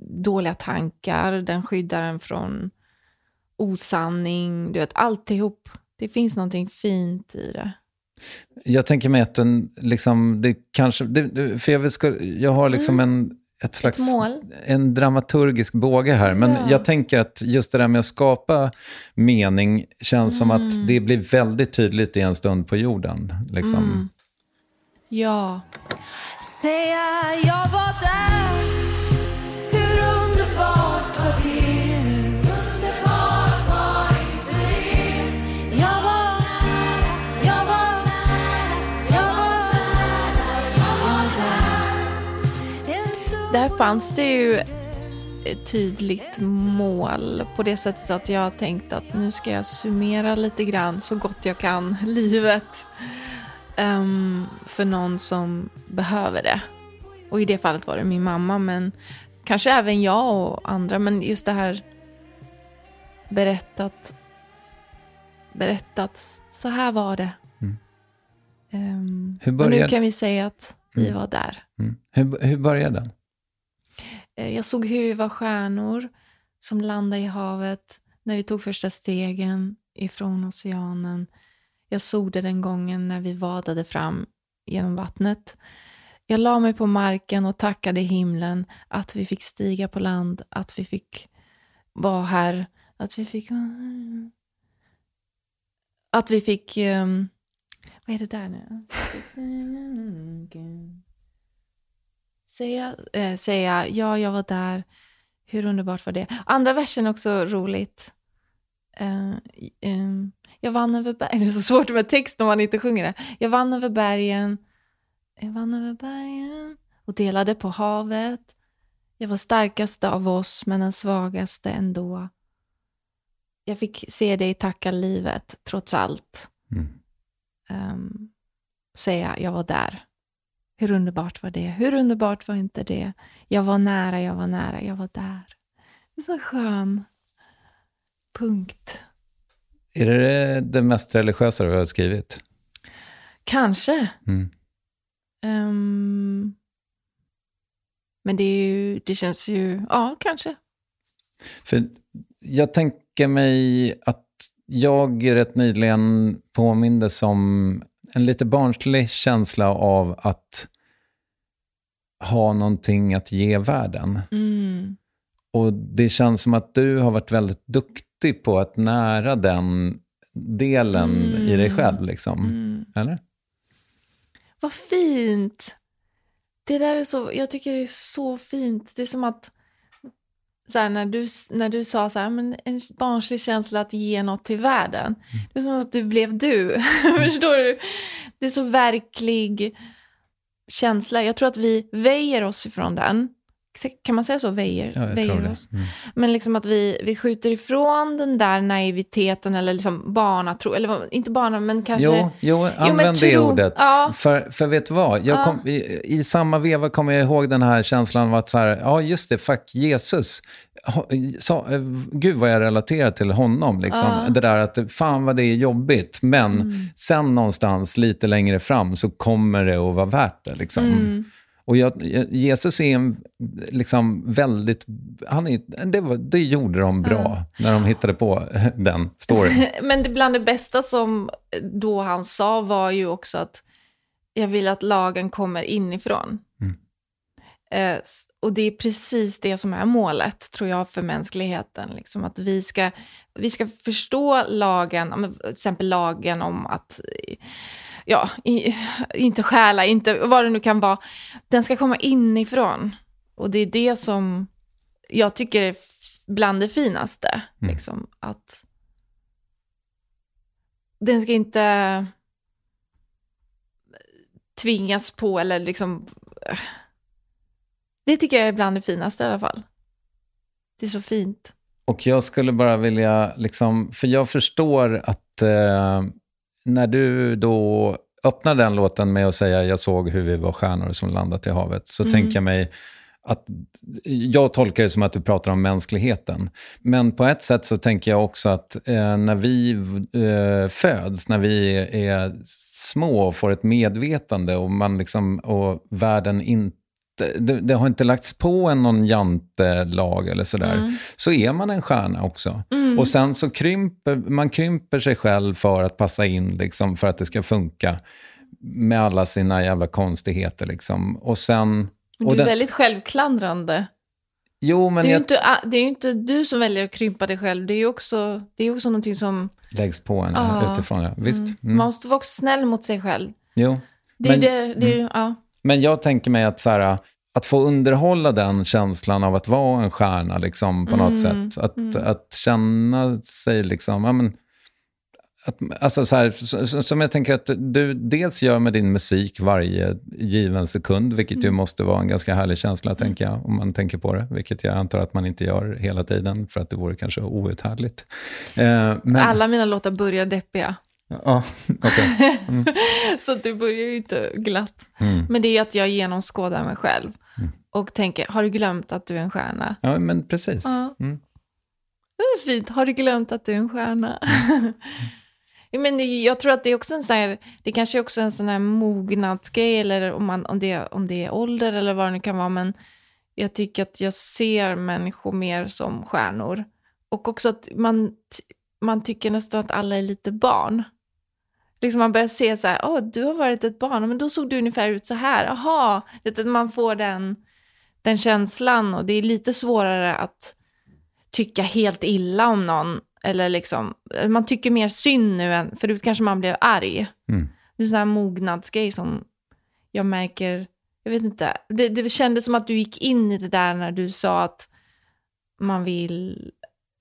dåliga tankar, den skyddar en från osanning, du vet alltihop. Det finns någonting fint i det. Jag tänker mig att den, liksom, det kanske, det, för jag, ska, jag har liksom mm. en, ett slags, ett en dramaturgisk båge här. Men ja. jag tänker att just det där med att skapa mening känns mm. som att mm. det blir väldigt tydligt i en stund på jorden. Liksom. Mm. Ja. Säga jag var där, hur underbart var det? Där fanns det ju ett tydligt mål på det sättet att jag har tänkt att nu ska jag summera lite grann så gott jag kan livet um, för någon som behöver det. Och i det fallet var det min mamma, men kanske även jag och andra. Men just det här berättat, berättat så här var det. Mm. Um, hur började... Och nu kan vi säga att vi mm. var där. Mm. Hur, hur började den? Eh, jag såg hur var stjärnor som landade i havet när vi tog första stegen ifrån oceanen. Jag såg det den gången när vi vadade fram genom vattnet. Jag la mig på marken och tackade himlen att vi fick stiga på land, att vi fick vara här, att vi fick... Att vi fick... Um, vad är det där nu? säga, äh, säga ja, jag var där, hur underbart var det? Andra versen är också roligt. Uh, um, jag vann över bergen, det är så svårt med text när man inte sjunger det. Jag vann över bergen, jag vann över bergen och delade på havet. Jag var starkast av oss, men den svagaste ändå. Jag fick se dig tacka livet, trots allt. Mm. Um, säga, jag var där. Hur underbart var det? Hur underbart var inte det? Jag var nära, jag var nära, jag var där. Det är så skön punkt. Är det det mest religiösa du har skrivit? Kanske. Mm. Um, men det, ju, det känns ju, ja, kanske. För jag tänker mig att jag rätt nyligen påmindes om en lite barnslig känsla av att ha någonting att ge världen. Mm. Och det känns som att du har varit väldigt duktig på att nära den delen mm. i dig själv. Liksom. Mm. Eller? Vad fint! Det där är så, jag tycker det är så fint. Det är som att så här, när, du, när du sa så här, men en barnslig känsla att ge något till världen. Mm. Det är som att du blev du. Förstår du? Det är så verklig känsla. Jag tror att vi väjer oss ifrån den. Kan man säga så? Väjer, ja, väjer oss. Mm. Men liksom att vi, vi skjuter ifrån den där naiviteten eller liksom barnatro, eller inte barna, men kanske... Jo, jo använd jo, det ordet. Ja. För, för vet du vad? Jag kom, i, I samma veva kommer jag ihåg den här känslan av att så här, ja just det, fuck Jesus så, eh, gud vad jag relaterar till honom. Liksom. Uh. Det där att fan vad det är jobbigt. Men mm. sen någonstans lite längre fram så kommer det att vara värt det. Liksom. Mm. Och jag, Jesus är en liksom väldigt... Han är, det, var, det gjorde de bra uh. när de hittade på den storyn. Men det, bland det bästa som då han sa var ju också att jag vill att lagen kommer inifrån. Mm. Eh, och det är precis det som är målet, tror jag, för mänskligheten. Liksom, att vi ska, vi ska förstå lagen, ja, till exempel lagen om att ja, i, inte stjäla, inte, vad det nu kan vara. Den ska komma inifrån. Och det är det som jag tycker är bland det finaste. Liksom, att den ska inte tvingas på eller liksom... Det tycker jag är bland det finaste i alla fall. Det är så fint. Och jag skulle bara vilja, liksom, för jag förstår att eh, när du då öppnar den låten med att säga jag såg hur vi var stjärnor som landat i havet, så tänker jag mig att jag tolkar det som att du pratar om mänskligheten. Men på ett sätt så tänker jag också att eh, när vi eh, föds, när vi är små och får ett medvetande och, man liksom, och världen inte det, det har inte lagts på en någon jantelag eller sådär, så är man en stjärna också. Och sen så krymper man krymper sig själv för att passa in, liksom, för att det ska funka med alla sina jävla konstigheter. Liksom. Och sen... Du Och är den, väldigt självklandrande. jo, men Det är, jag inte, det är ju inte du som väljer att krympa dig själv. Det är ju också, det är också någonting som... läggs på en Ja. utifrån. Ja. Visst. Mm. Mm. Man måste vara också snäll mot sig själv. Jo. Det Men- är det, det är, ju- ja. Men jag tänker mig att, så här, att få underhålla den känslan av att vara en stjärna liksom, på något Mm, sätt. Att, att känna sig liksom... Ja, men, att, alltså så här, som jag tänker att du dels gör med din musik varje given sekund, vilket Mm. ju måste vara en ganska härlig känsla, tänker jag, om man tänker på det. Vilket jag antar att man inte gör hela tiden, för att det vore kanske outhärdligt. Eh, men, Alla mina låtar börjar deppiga. Ja, okej. Så att det börjar ju inte glatt. Mm. Men det är att jag genomskådar mig själv. Och tänker, har du glömt att du är en stjärna? Ja, men precis. Ja. Mm. Det är fint. Har du glömt att du är en stjärna? Ja, Men det- jag tror att det är också en sån här, det kanske är också en sån här mognadsgrej, eller om, man, om, det, om det är ålder eller vad det nu kan vara, men jag tycker att jag ser människor mer som stjärnor. Och också att man, man tycker nästan att alla är lite barn. Liksom man börjar se så här, åh, du har varit ett barn, men då såg du ungefär ut så här, aha. Man får den, den känslan och det är lite svårare att tycka helt illa om någon. Eller liksom, man tycker mer synd nu än, förut kanske man blev arg. Mm. Det är en sån här mognadsgrej som jag märker, jag vet inte, det, det kändes som att du gick in i det där när du sa att man vill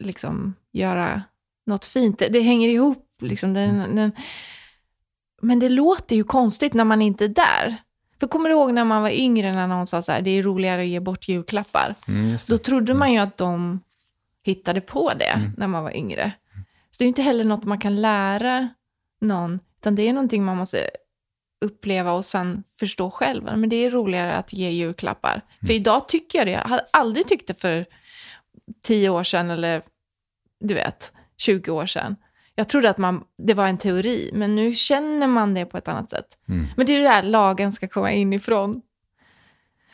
liksom göra något fint. Det, det hänger ihop liksom. Den, den, men det låter ju konstigt när man inte är där. För kommer du ihåg när man var yngre när någon sa så här, det är roligare att ge bort julklappar. Mm. Då trodde man ju att de hittade på det när man var yngre. Så det är ju inte heller något man kan lära någon, utan det är någonting man måste uppleva och sen förstå själv. Men det är roligare att ge julklappar. För idag tycker jag det. Jag hade aldrig tyckt det för tio år sedan eller du vet, 20 år sedan. Jag trodde att man, det var en teori, men nu känner man det på ett annat sätt. Men det är ju det där lagen ska komma inifrån.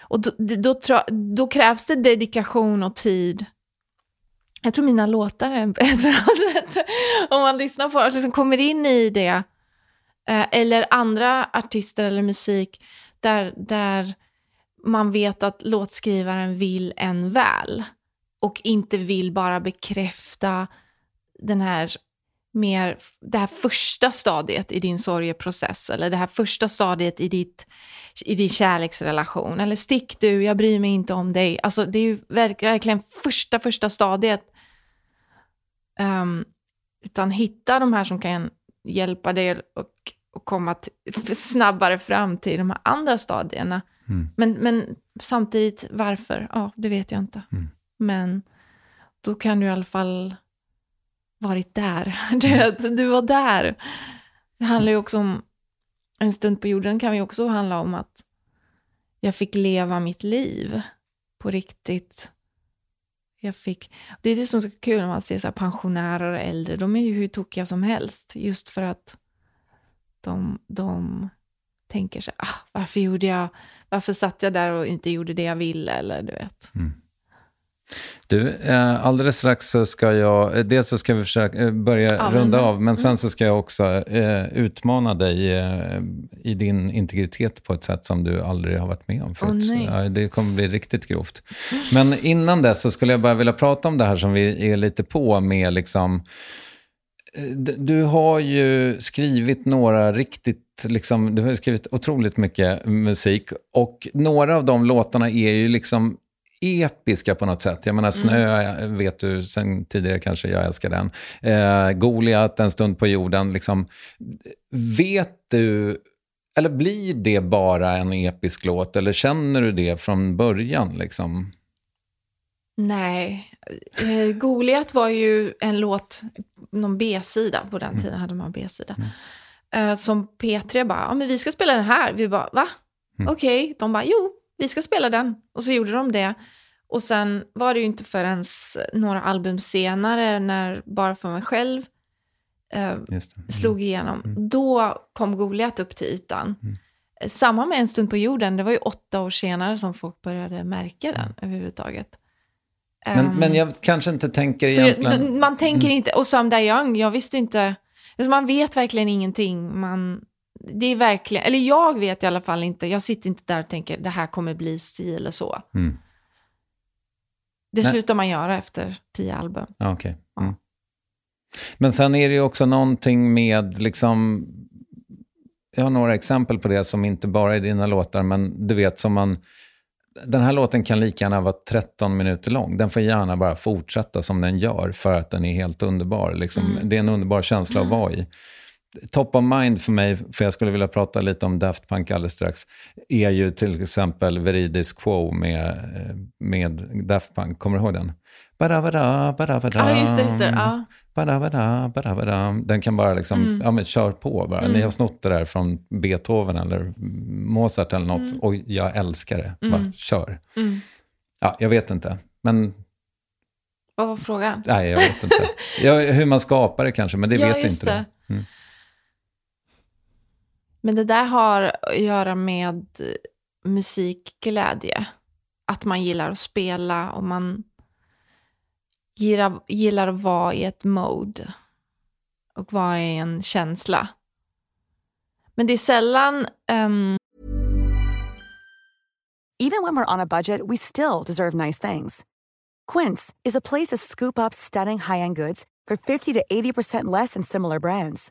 Och då, då, då krävs det dedikation och tid. Jag tror mina låtar är ett bra sätt. Om man lyssnar på det, liksom kommer in i det. Eh, eller andra artister eller musik där, där man vet att låtskrivaren vill en väl. Och inte vill bara bekräfta den här mer, det här första stadiet i din sorgeprocess. Eller det här första stadiet i, ditt, i din kärleksrelation. Eller stick du, jag bryr mig inte om dig. Alltså det är ju verk, verkligen första, första stadiet. Ehm, utan hitta de här som kan hjälpa dig och, och komma snabbare fram till de här andra stadierna. Men, men samtidigt, varför? Ja, det vet jag inte. Men då kan du i alla fall varit där. Du, vet, du var där. Det handlar ju också om, en stund på jorden kan ju också handla om att jag fick leva mitt liv på riktigt. Jag fick, det är det som är så kul när man ser så pensionärer och äldre. De är ju hur tokiga som helst. Just för att de, de tänker så ah, varför gjorde jag, varför satt jag där och inte gjorde det jag ville? Eller du vet. Du, eh, alldeles strax så ska jag, eh, dels så ska vi försöka eh, börja Ja, runda av, men sen så ska jag också utmana dig i din integritet på ett sätt som du aldrig har varit med om förut. Så, ja, det kommer bli riktigt grovt. Men innan dess så skulle jag bara vilja prata om det här som vi är lite på med liksom, du har ju skrivit några riktigt, liksom, du har skrivit otroligt mycket musik och några av de låtarna är ju liksom episka på något sätt. Jag menar Snö vet du sen tidigare kanske, jag älskar den. Eh, Goliat, En stund på jorden. Liksom, vet du, eller blir det bara en episk låt eller känner du det från början? Liksom? Nej. Eh, Goliat var ju en låt, någon B-sida, på den tiden hade man B-sida. Eh, som P3 bara, ja men vi ska spela den här. Vi bara, va? Okej. De bara, jo, vi ska spela den. Och så gjorde de det. Och sen var det ju inte förrän några album senare, när Bara för mig själv eh, slog igenom, då kom Goliat upp till ytan. Eh, Samma med En stund på jorden, det var ju åtta år senare som folk började märka den överhuvudtaget. Men, Ehm, men jag kanske inte tänker egentligen... Mm. man tänker inte, och Someday Young, jag visste inte, alltså man vet verkligen ingenting. Man, det är verkligen, eller jag vet i alla fall inte, jag sitter inte där och tänker det här kommer bli si eller så. Mm. Det Nej. slutar man göra efter tio album. Okej. Mm. Men sen är det ju också någonting med, liksom, jag har några exempel på det som inte bara är dina låtar, men du vet som man, den här låten kan lika gärna vara 13 minuter lång. Den får gärna bara fortsätta som den gör för att den är helt underbar. Liksom, Det är en underbar känsla att vara i. Top of mind för mig, för jag skulle vilja prata lite om Daft Punk alldeles strax, är ju till exempel Veridis Quo med, eh, med Daft Punk. Kommer du ihåg den? Badabada, badabada. Ja, just det. Just det ja. Badabada, badabada. Den kan bara liksom, Mm. ja men kör på bara. Ni har snott det där från Beethoven eller Mozart eller något och jag älskar det. Bara kör. Mm. Ja, jag vet inte. Men Vad var frågan? nej, jag vet inte. ja, hur man skapar det kanske, men det Ja, vet inte du. det. Men det där har att göra med musikglädje. Att man gillar att spela och man gillar, gillar att vara i ett mode. Och vara i en känsla. Men det är sällan... Um... Even when we're on a budget, we still deserve nice things. Quince is a place to scoop up stunning high-end goods for 50 to 80% less than similar brands.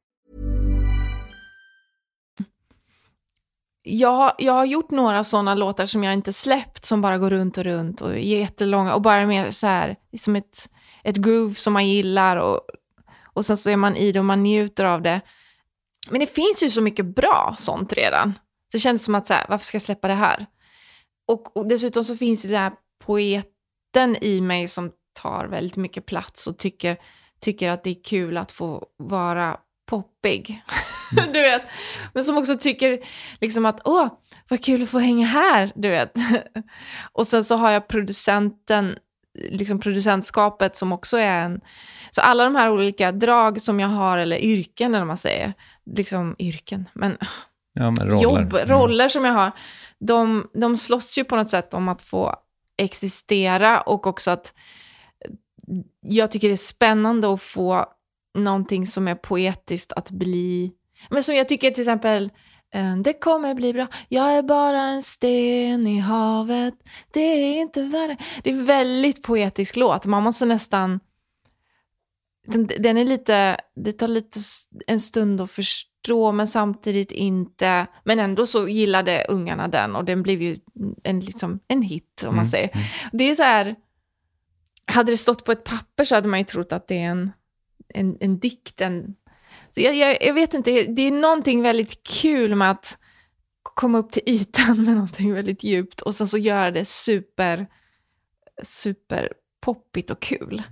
Jag, har- jag har gjort några sådana låtar som jag inte släppt, som bara går runt och runt och är jättelånga och bara mer så här, som ett, ett groove som man gillar och, och sen så är man i det och man njuter av det. Men det finns ju så mycket bra sånt redan. Det känns som att så här, varför ska jag släppa det här? Och, och dessutom så finns ju den här poeten i mig som tar väldigt mycket plats och tycker, tycker att det är kul att få vara poppig. du vet. Men som också tycker liksom att åh, vad kul att få hänga här, du vet. och sen så har jag producenten, liksom producentskapet som också är en... Så alla de här olika drag som jag har, eller yrken eller vad man säger, liksom yrken, men Ja, men roller. jobb, Mm. roller som jag har, de, de slåss ju på något sätt om att få existera och också att jag tycker det är spännande att få någonting som är poetiskt att bli... Men som jag tycker till exempel, eh, det kommer bli bra, jag är bara en sten i havet, det är inte värre. Det är väldigt poetisk låt, man måste nästan... Den den är lite, det tar lite en stund att förstå men samtidigt inte. Men ändå så gillade ungarna den och den blev ju en, liksom, en hit om man säger. Det är så här, hade det stått på ett papper så hade man ju trott att det är en, en, en dikt. En, så jag, jag, jag vet inte, det är någonting väldigt kul med att komma upp till ytan med någonting väldigt djupt och sen så göra det super, super poppigt och kul.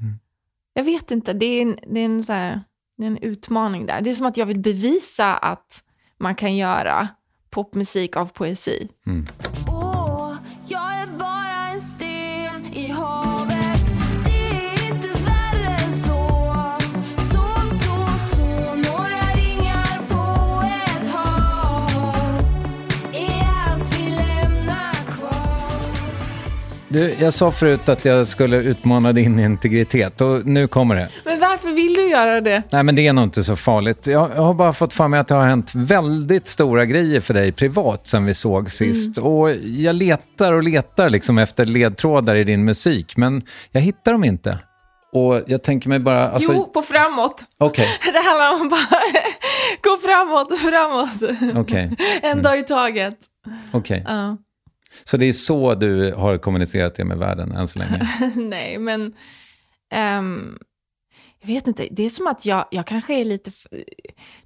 Jag vet inte, det är en, det är en, så här, det är en utmaning där. Det är som att jag vill bevisa att man kan göra popmusik av poesi. Åh, Du, jag sa förut att jag skulle utmana din integritet och nu kommer det. Men varför vill du göra det? Nej, men det är nog inte så farligt. Jag, jag har bara fått för mig att det har hänt väldigt stora grejer för dig privat sen vi såg sist. Och jag letar och letar liksom efter ledtrådar i din musik, men jag hittar dem inte. Och jag tänker mig bara... Alltså, Jo, på framåt. Okej, Det handlar om att bara gå framåt, framåt. okej, En dag i taget. okej. Ja. Så det är så du har kommunicerat det med världen än så länge? Nej, men... ehm, jag vet inte, det är som att jag, jag kanske är lite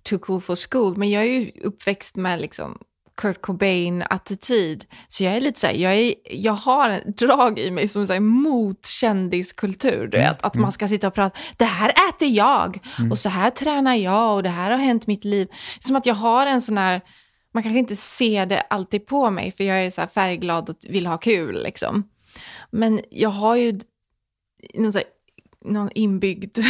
too cool for school, men jag är ju uppväxt med liksom Kurt Cobain-attityd. Så jag är lite så här, jag, är, jag har en drag i mig som är mot kändiskultur. Du vet, att man ska sitta och prata, det här äter jag och så här tränar jag och det här har hänt mitt liv. Som att jag har en sån här, man kanske inte ser det alltid på mig för jag är så färgglad och vill ha kul liksom. Men jag har ju någon, här, någon inbyggd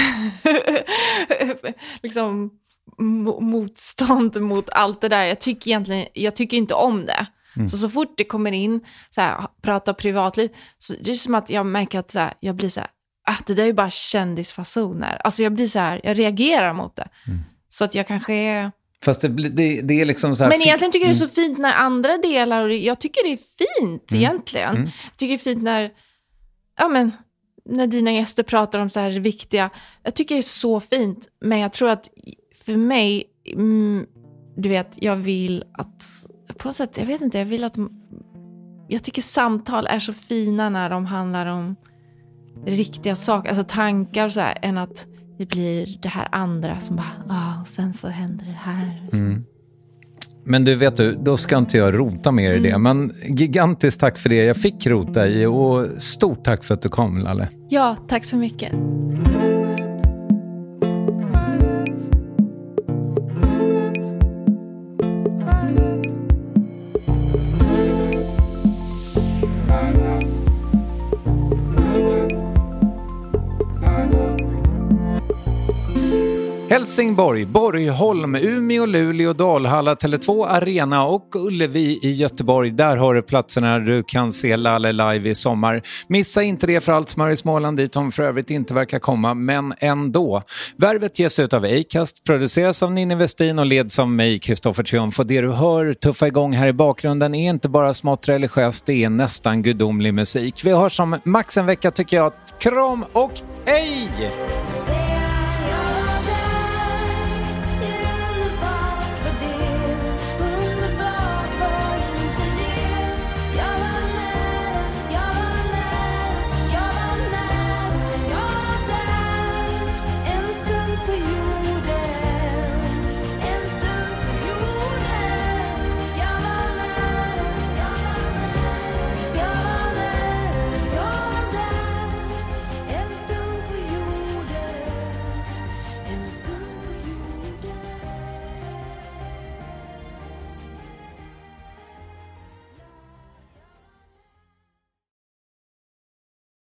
liksom, mo- motstånd mot allt det där. Jag tycker egentligen jag tycker inte om det. Så så fort det kommer in, så här, prata privatliv, så det är som att jag märker att så här, jag blir så här, ah, det där är ju bara kändisfasoner. Alltså jag blir så här, jag reagerar mot det. Så att jag kanske är... Fast det, det, det är liksom så här... Men egentligen tycker jag det är så fint när andra delar, och jag tycker det är fint Mm. egentligen. Jag tycker det är fint när, ja men, när dina gäster pratar om så här viktiga, jag tycker det är så fint. Men jag tror att för mig, mm, du vet, jag vill att, på något sätt, jag vet inte, jag vill att, jag tycker samtal är så fina när de handlar om riktiga saker, alltså tankar och så här, än att det blir det här andra som bara, ah, och sen så händer det här. Men du, vet du, då ska inte jag rota mer i det. Men gigantiskt tack för det jag fick rota i och stort tack för att du kom, Lalle. Ja, tack så mycket. Helsingborg, Borgholm, Umeå, Luleå, Dalhalla, Tele2 Arena och Ullevi i Göteborg. Där har du platserna du kan se Lalle live i sommar. Missa inte det för allt smör i Småland dit hon för övrigt inte verkar komma, men ändå. Värvet ges ut av Acast, produceras av Ninni Westin och leds av mig, Kristoffer Triumf. Och det du hör tuffa igång här i bakgrunden är inte bara smått religiöst, det är nästan gudomlig musik. Vi har som max en vecka tycker jag. Kram och hej! Säg